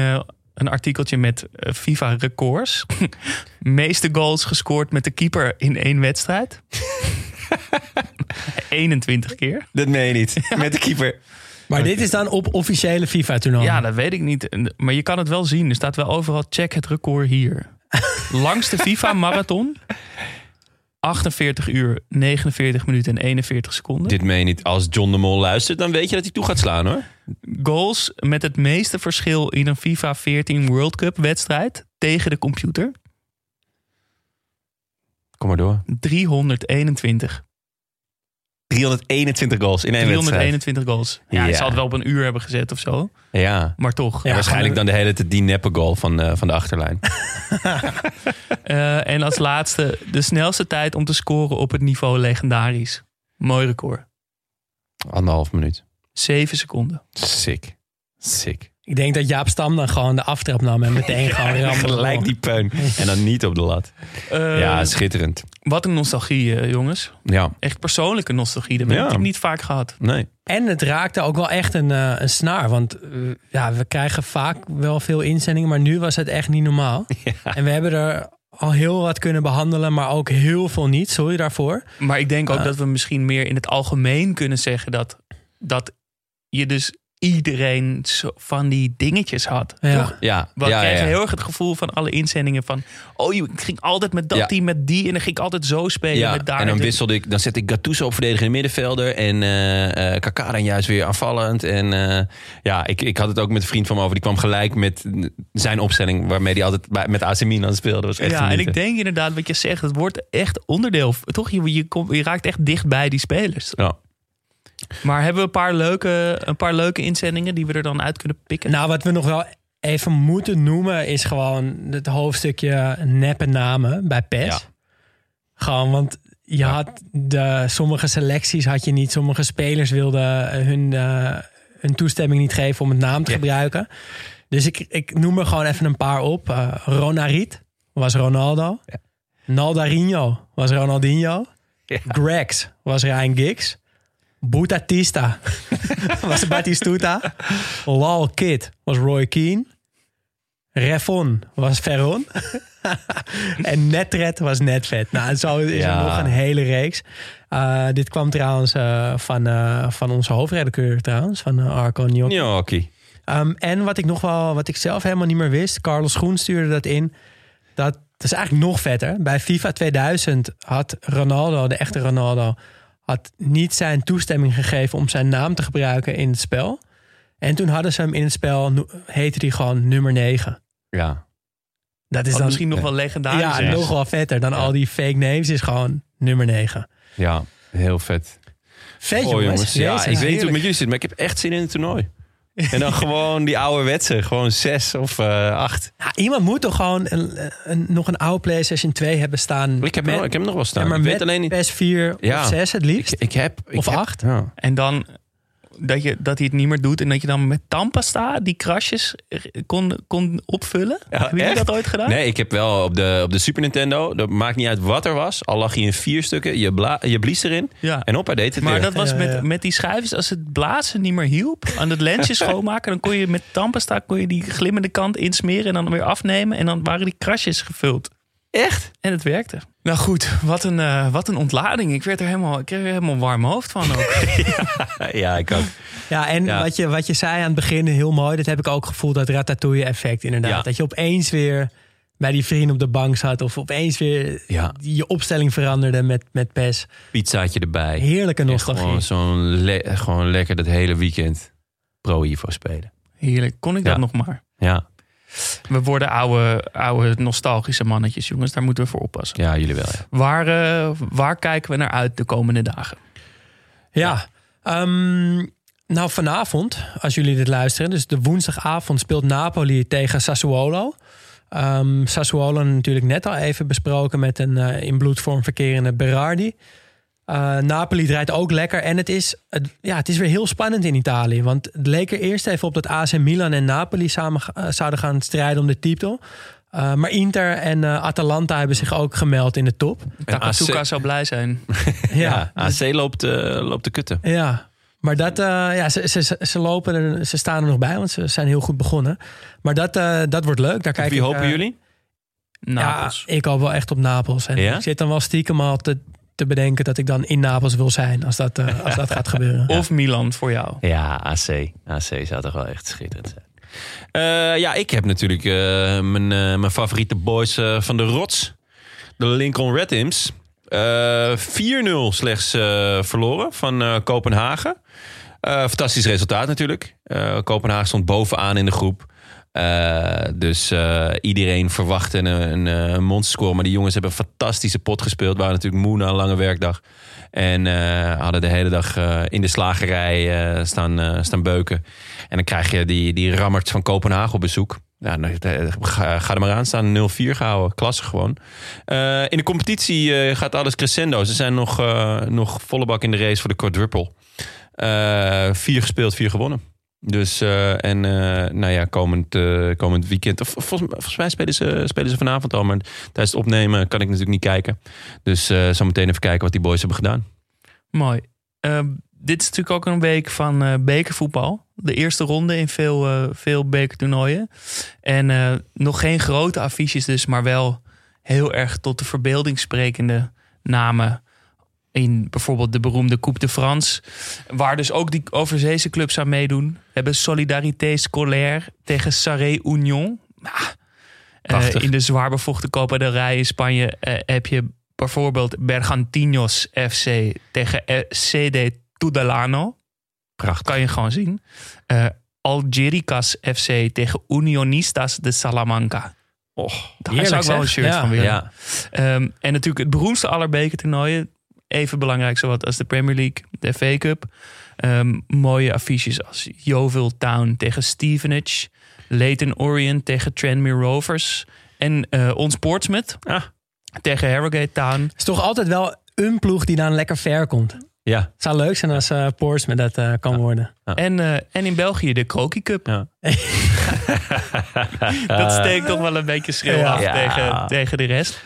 een artikeltje met FIFA-records. Meeste goals gescoord met de keeper in één wedstrijd. 21 keer. dat meen je niet. Met de keeper. Maar dit is dan op officiële FIFA-toernooi. Ja, dat weet ik niet. Maar je kan het wel zien. Er staat wel overal check het record hier. Langste FIFA-marathon. 48 uur, 49 minuten en 41 seconden. Dit meen je niet. Als John de Mol luistert, dan weet je dat hij toe gaat slaan hoor. Goals met het meeste verschil in een FIFA 14 World Cup wedstrijd tegen de computer. Kom maar door. 321. 321 goals in één wedstrijd. 321 goals. Ja, Ja. zal het wel op een uur hebben gezet of zo. Ja. Maar toch. Ja, Waarschijnlijk dan de hele tijd die neppe goal van, eh, van de achterlijn. Eh, en als laatste de snelste tijd om te scoren op het niveau legendarisch. Mooi record. Anderhalf minuut. 7 seconden. Sick. Sick. Ik denk dat Jaap Stam dan gewoon de aftrap nam en meteen gewoon rammen. Gelijk die peun. En dan niet op de lat. Eh, Ja, schitterend. Wat een nostalgie, eh, jongens. Ja, Echt persoonlijke nostalgie. Dat heb Ja. ik niet vaak gehad. nee. En het raakte ook wel echt een, eh, een snaar. Want ja, we krijgen vaak wel veel inzendingen, maar nu was het echt niet normaal. En we hebben er al heel wat kunnen behandelen, maar ook heel veel niet. Sorry daarvoor. Maar ik denk ook dat we misschien meer in het algemeen kunnen zeggen dat, dat je dus iedereen zo van die dingetjes had. Ja. Toch? Ja, We ja, kregen ja. heel erg het gevoel van alle inzendingen van... oh, je- ik ging altijd met dat Ja. team, met die... en dan ging ik altijd zo spelen Ja, met daar. en dan wisselde ik, dan zette ik Gattuso op verdedigende middenvelder en eh eh Kaká dan juist weer aanvallend. En eh, ja, ik, ik had het ook met een vriend van me over. Die kwam gelijk met zijn opstelling waarmee hij altijd bij, met AC Milan speelde. Dat was echt ja, en ik denk inderdaad wat je zegt, het wordt echt onderdeel. Toch, je, je, komt- je raakt echt dicht bij die spelers. Ja. Maar hebben we een paar, leuke, een paar leuke inzendingen die we er dan uit kunnen pikken? Nou, wat we nog wel even moeten noemen is gewoon het hoofdstukje neppe namen bij PES. Ja. Gewoon, want je had de, sommige selecties had je niet. Sommige spelers wilden hun, eh, hun toestemming niet geven om het naam te Ja. gebruiken. Dus ik, ik noem er gewoon even een paar op. Eh Ronarit was Ronaldo. Naldarinho was Ronaldinho. Grex was Ryan Giggs. Butatista was Batistuta. Lal Kid was Roy Keane. Refon was Ferron. en Netred was Netvet. Nou, zo is Ja. er nog een hele reeks. Eh, dit kwam trouwens eh, van, eh, van onze hoofdredacteur trouwens, van Arco Gnocchi. Gnocchi. Um, en wat ik nog wel, wat ik zelf helemaal niet meer wist, Carlos Groen stuurde dat in. Dat, dat is eigenlijk nog vetter. Bij FIFA 2000 had Ronaldo, de echte Ronaldo, had niet zijn toestemming gegeven om zijn naam te gebruiken in het spel. En toen hadden ze hem in het spel, heette hij gewoon nummer 9. Ja. Dat is dan misschien nog wel legendarisch ja, is. nog wel vetter dan al die fake names. Is gewoon nummer 9. ja, heel vet. Vet Oh, jongens. Ja, ik weet niet hoe het met jullie zit, maar ik heb echt zin in het toernooi. En dan gewoon die ouderwetse, gewoon zes of eh, acht. Ja, iemand moet toch gewoon een, een- nog een oude PlayStation 2 hebben staan. Ik heb, met, nog, ik heb hem nog wel staan. ja, maar ik met weet alleen niet. PS4 Ja. of 6 het liefst. Ik, ik heb, ik Of heb- acht? Ja. En dan dat, je, dat hij het niet meer doet en dat je dan met tandpasta die krasjes kon, kon opvullen. Hebben jullie echt? dat ooit gedaan? Nee, ik heb wel op de, op de Super Nintendo, dat maakt niet uit wat er was. Al lag hij in vier stukken, je, bla, je blies erin Ja. en op, hij deed het Maar weer. dat was Ja, met, ja. met die schuifjes, als het blazen niet meer hielp, aan het lensje schoonmaken, dan kon je met tandpasta kon je die glimmende kant insmeren en dan weer afnemen. En dan waren die krasjes gevuld. Echt? En het werkte. Nou goed, wat een, eh, wat een ontlading. Ik werd er helemaal, ik kreeg er helemaal een warm hoofd van ook. Ja, ik ook. Ja, en Ja. Wat, je, wat je zei aan het begin, heel mooi. Dat heb ik ook gevoeld, dat ratatouille-effect inderdaad. Ja. Dat je opeens weer bij die vriend op de bank zat. Of opeens weer Ja. je opstelling veranderde met, met PES. Pizzaatje erbij. Heerlijke En nostalgie. Gewoon, zo'n le- gewoon lekker dat hele weekend Pro Evo spelen. Heerlijk, kon ik dat nog maar. Ja, We worden oude, oude nostalgische mannetjes, jongens. Daar moeten we voor oppassen. ja jullie wel. Ja. Waar, eh, waar kijken we naar uit de komende dagen? Ja, ehm, nou vanavond, als jullie dit luisteren, dus de woensdagavond speelt Napoli tegen Sassuolo. Ehm, Sassuolo natuurlijk net al even besproken met een eh, in bloedvorm verkerende Berardi. Eh, Napoli draait ook lekker en het is, het, ja, het is weer heel spannend in Italië. Want het leek er eerst even op dat AC Milan en Napoli samen eh, zouden gaan strijden om de titel. Eh, maar Inter en eh, Atalanta hebben zich ook gemeld in de top. Takatsuka AC zou blij zijn. Ja, AC loopt, eh, loopt de kutten. Ja, maar dat, eh, ja, ze, ze, ze- lopen er, ze staan er nog bij, want ze zijn heel goed begonnen. Maar dat, eh, dat wordt leuk. Daar kijk Wie ik, hopen jullie? Napels. Ja, ik hoop wel echt op Napels. En Ja? ik zit dan wel stiekem al te, te bedenken dat ik dan in Napels wil zijn als dat, eh, als dat gaat gebeuren. Of Milan voor jou. Ja, AC. AC zou toch wel echt schitterend zijn. Eh, ja, ik heb natuurlijk eh, mijn, eh, mijn favoriete boys eh, van de Rots. De Lincoln Red Imps. Eh, 4-0 slechts eh, verloren van eh, Kopenhagen. Eh, fantastisch resultaat natuurlijk. Eh, Kopenhagen stond bovenaan in de groep. Eh, dus eh, iedereen verwachtte een, een, eh, een monsterscore. Maar die jongens hebben een fantastische pot gespeeld. Waren natuurlijk moe na een lange werkdag. En hadden de hele dag in de slagerij staan, staan beuken. En dan krijg je die, die rammerts van Kopenhagen op bezoek. Nou, ga, ga er maar aan staan. 0-4 gehouden. Klasse gewoon. In de competitie gaat alles crescendo. Ze zijn nog, nog volle bak in de race voor de quadruple. Vier gespeeld, vier gewonnen. Dus, eh, en eh, nou ja, komend, eh, komend weekend. Of, volgens, volgens mij spelen ze, spelen ze vanavond al. Maar tijdens het opnemen kan ik natuurlijk niet kijken. Dus zo meteen even kijken wat die boys hebben gedaan. Mooi. Ehm, dit is natuurlijk ook een week van bekervoetbal. De eerste ronde in veel, veel bekertoernooien. En nog geen grote affiches dus, maar wel heel erg tot de verbeelding sprekende namen. In bijvoorbeeld de beroemde Coupe de France. Waar dus ook die overzeese clubs aan meedoen. We hebben Solidarité Scolaire tegen Sarre Union. Nou, eh, in de zwaar bevochten Copa del Rey in Spanje eh, heb je bijvoorbeeld Bergantinos FC tegen eh, CD Tudelano. Prachtig. Kan je gewoon zien. Eh Algericas FC tegen Unionistas de Salamanca. Och, Daar zou ik wel een shirt Ja. van willen. ja. Ehm, en natuurlijk het beroemdste aller bekertoernooien. Even belangrijk zowat als de Premier League, de FA Cup. Ehm, mooie affiches als Yeovil Town tegen Stevenage. Leyton Orient tegen Tranmere Rovers. En eh ons Portsmouth Ah. tegen Harrogate Town. Het is toch altijd wel een ploeg die dan lekker ver komt. Het ja. zou leuk zijn als uh, Portsmouth dat eh, kan worden. En, eh, en in België de Kroki Cup. Ja. Dat steekt toch wel een beetje schil af Ja. tegen, tegen de rest.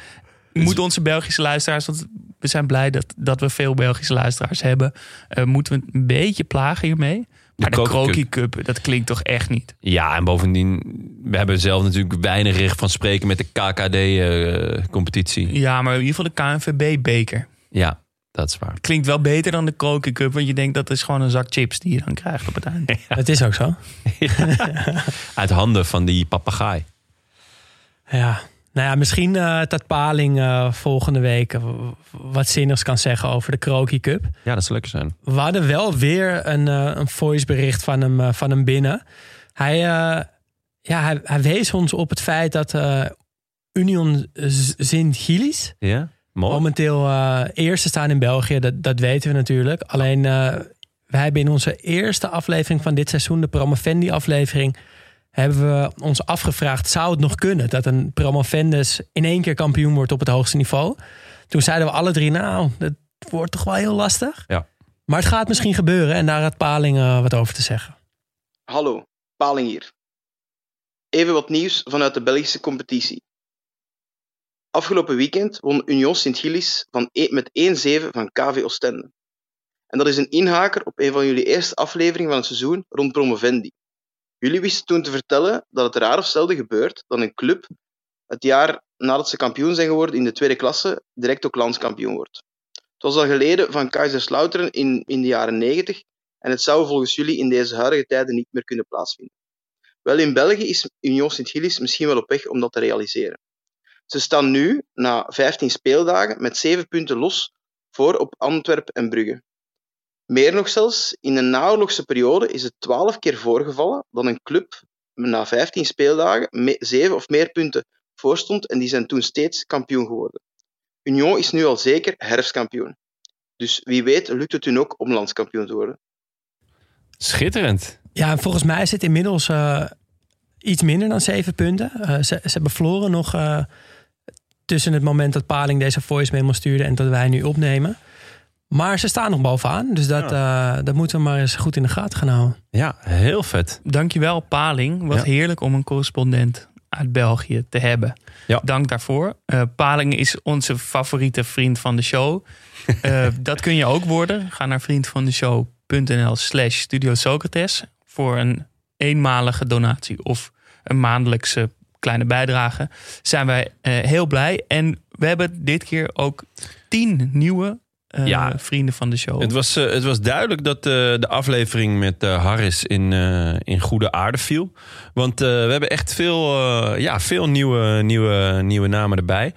Moeten onze Belgische luisteraars, want we zijn blij dat, dat we veel Belgische luisteraars hebben. eh, moeten we een beetje plagen hiermee? Maar de, Kroki Cup, dat klinkt toch echt niet? Ja, en bovendien, we hebben zelf natuurlijk weinig recht van spreken met de KKD-competitie. Ja, maar in ieder geval de KNVB-beker. ja, dat is waar. Klinkt wel beter dan de Kroki Cup, want je denkt dat is gewoon een zak chips die je dan krijgt op het eind. Dat is ook zo. Uit handen van die papegaai. Ja. Nou ja, misschien eh, dat Paling eh, volgende week wat zinnigs kan zeggen over de Kroki Cup. Ja, dat zou lekker zijn. We hadden wel weer een, eh, een voicebericht van hem, van hem binnen. Hij, ja, hij, hij wees ons op het feit dat Union Sint-Gilles Ja, mooi. momenteel eh, eerste staan in België. Dat, dat weten we natuurlijk. Alleen wij hebben in onze eerste aflevering van dit seizoen, de Promovendi aflevering, hebben we ons afgevraagd, zou het nog kunnen dat een Promovendus in één keer kampioen wordt op het hoogste niveau? Toen zeiden we alle drie, nou, dat wordt toch wel heel lastig. Ja. Maar het gaat misschien gebeuren en daar had Paling eh, wat over te zeggen. Hallo, Paling hier. Even wat nieuws vanuit de Belgische competitie. Afgelopen weekend won Union Sint-Gilles van e- met 1-7 van KV Oostende. En dat is een inhaker op een van jullie eerste afleveringen van het seizoen rond Promovendi. Jullie wisten toen te vertellen dat het raar of zelden gebeurt dat een club het jaar nadat ze kampioen zijn geworden in de tweede klasse direct ook landskampioen wordt. Het was al geleden van Kaiserslautern in, in de jaren 90 en het zou volgens jullie in deze huidige tijden niet meer kunnen plaatsvinden. Wel, in België is Union Sint-Gilles misschien wel op weg om dat te realiseren. Ze staan nu, na 15 speeldagen, met 7 punten los voor op Antwerpen en Brugge. Meer nog zelfs, in een naoorlogse periode is het 12 keer voorgevallen dat een club na 15 speeldagen 7 of meer punten voorstond en die zijn toen steeds kampioen geworden. Union is nu al zeker herfstkampioen. Dus wie weet lukt het hun ook om landskampioen te worden. Schitterend. Ja, en volgens mij is het inmiddels eh, iets minder dan zeven punten. Eh, ze, ze hebben verloren nog eh, tussen het moment dat Paling deze voice memo stuurde en dat wij nu opnemen. Maar ze staan nog bovenaan, dus dat, eh, dat moeten we maar eens goed in de gaten gaan houden. Ja, heel vet. Dankjewel, Paling. Wat Ja. heerlijk om een correspondent uit België te hebben. Ja. Dank daarvoor. Eh, Paling is onze favoriete vriend van de show. Eh, dat kun je ook worden. Ga naar vriendvandeshow.nl slash Studio Socrates voor een eenmalige donatie of een maandelijkse kleine bijdrage. Zijn wij eh, heel blij. En we hebben dit keer ook tien nieuwe eh, Ja. vrienden van de show. Het was, eh, het was duidelijk dat eh, de aflevering met Harris in, in goede aarde viel. Want we hebben echt veel, ja, veel nieuwe, nieuwe, nieuwe namen erbij.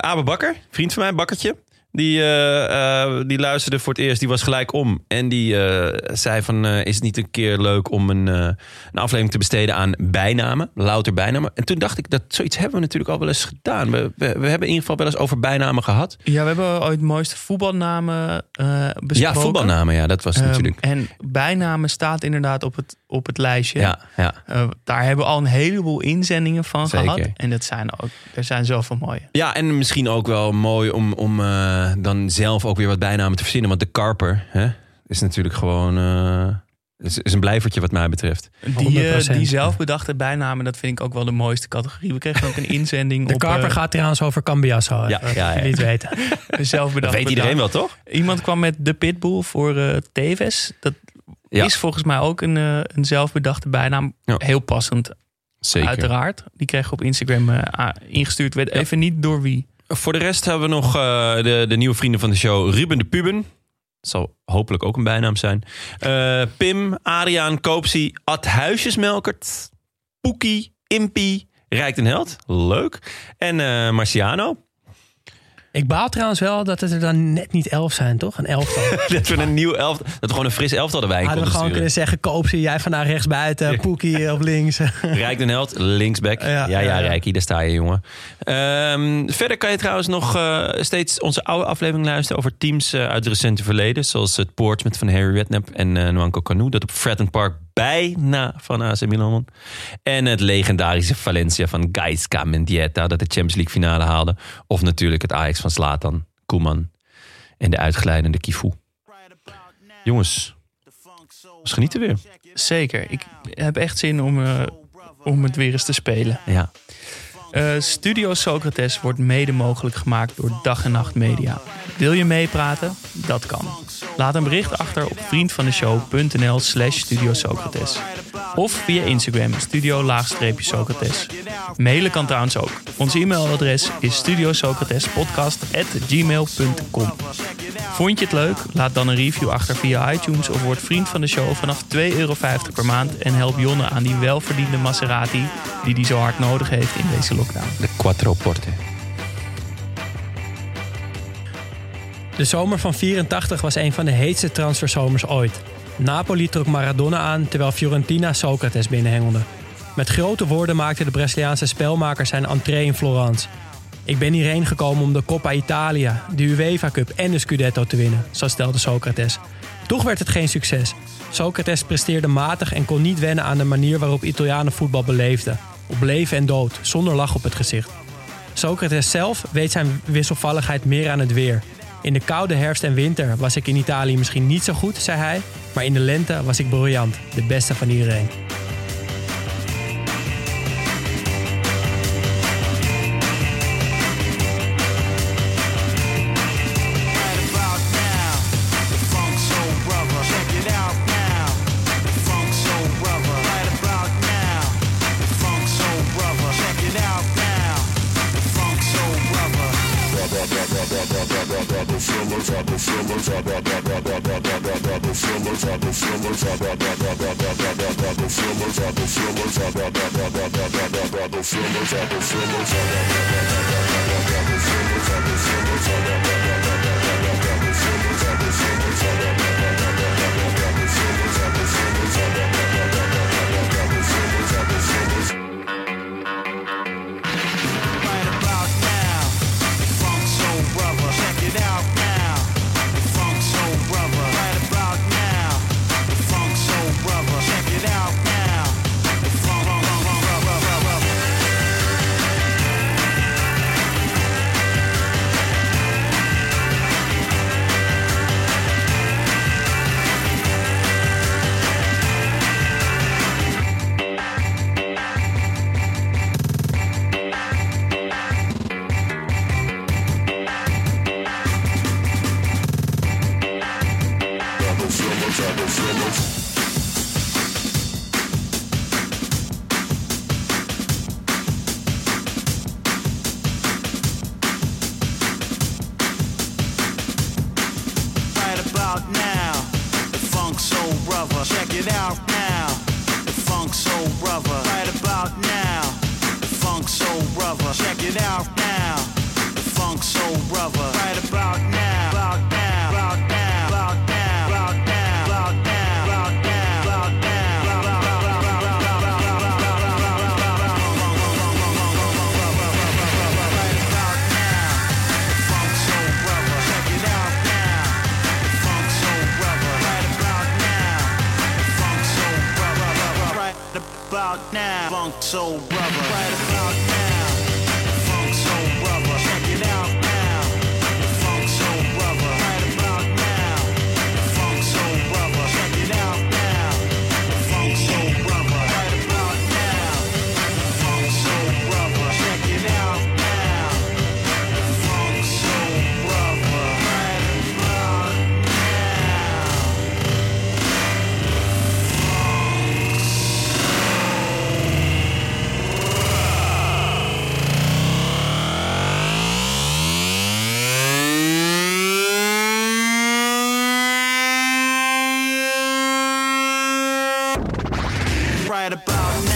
Abe Bakker, vriend van mij, Bakkertje. Die, eh, eh, die luisterde voor het eerst, die was gelijk om. En die eh, zei van, is het niet een keer leuk om een, een aflevering te besteden aan bijnamen? Louter bijnamen. En toen dacht ik, dat zoiets hebben we natuurlijk al wel eens gedaan. We, we, we hebben in ieder geval wel eens over bijnamen gehad. Ja, we hebben ooit mooiste voetbalnamen besproken. Ja, voetbalnamen, ja, dat was het Ehm, natuurlijk. En bijnamen staat inderdaad op het, op het lijstje. Ja, ja. Daar hebben we al een heleboel inzendingen van Zeker. gehad. En dat zijn ook, er zijn zoveel mooie. Ja, en misschien ook wel mooi om, om eh, dan zelf ook weer wat bijnamen te verzinnen. Want de Karper hè, is natuurlijk gewoon... eh, is, is een blijvertje wat mij betreft. Die, 100%. die zelfbedachte bijnamen, dat vind ik ook wel de mooiste categorie. We kregen ook een inzending De op Karper gaat trouwens over Cambiasso. Ja, eh, ja, ja. Het weten. Dat weet iedereen wel, toch? Iemand kwam met de Pitbull voor eh Tevez. Dat Ja. is volgens mij ook een, een zelfbedachte bijnaam. Ja. Heel passend, Zeker. uiteraard. Die kreeg op Instagram ingestuurd. Weet even niet door wie. Voor de rest hebben we nog eh, de, de nieuwe vrienden van de show. Ruben de Puben. Dat zal hopelijk ook een bijnaam zijn. Eh, Pim, Adriaan, Koopsie, Ad Huisjesmelkert, Poekie, Impie, Rijk den Held. Leuk. En eh, Marciano. Ik baal trouwens wel dat het er dan net niet elf zijn, toch? Een elftal. dat we een nieuw elftal... Dat we gewoon een fris elftal erbij Hadden we gewoon sturen. kunnen zeggen, koop ze, jij vandaag rechts buiten, Poekie op links. Rijk den Held, linksback. Ja, Ja, ja, ja, ja. Rijkie, daar sta je, jongen. Ehm, verder kan je trouwens nog eh, steeds onze oude aflevering luisteren... over teams eh, uit het recente verleden. Zoals het Portsmouth van Harry Redknapp en eh Nwanko Kanu. Dat op Fratton Park bijna van AC Milan. En het legendarische Valencia van Gaisca Mendieta... dat de Champions League finale haalde. Of natuurlijk het Ajax van Slatan, Koeman... en de uitglijdende Kifu. Jongens, was genieten weer. Zeker. Ik heb echt zin om, eh, om het weer eens te spelen. Ja. Eh, Studio Socrates wordt mede mogelijk gemaakt door Dag en Nacht Media. Wil je meepraten? Dat kan. Laat een bericht achter op vriendvandeshow.nl slash Studio Socrates. Of via Instagram, studio-socrates. Mailen kan trouwens ook. Ons e-mailadres is studiosocratespodcast.gmail.com Vond je het leuk? Laat dan een review achter via iTunes of word vriend van de show vanaf 2,50 euro per maand en help Jonne aan die welverdiende Maserati die hij zo hard nodig heeft in deze lockdown. De Quattro Porte. De zomer van 84 was een van de heetste transferzomers ooit. Napoli trok Maradona aan terwijl Fiorentina Socrates binnenhengelde. Met grote woorden maakte de Braziliaanse spelmaker zijn entree in Florence. Ik ben hierheen gekomen om de Coppa Italia, de UEFA Cup en de Scudetto te winnen, zo stelde Socrates. Toch werd het geen succes. Socrates presteerde matig en kon niet wennen aan de manier waarop Italianen voetbal beleefden. Op leven en dood, zonder lach op het gezicht. Socrates zelf weet zijn wisselvalligheid meer aan het weer. In de koude herfst en winter was ik in Italië misschien niet zo goed, zei hij. Maar in de lente was ik briljant, de beste van iedereen. Swimmers, swimmers, swimmers, swimmers, swimmers, swimmers, swimmers, swimmers, Right about now,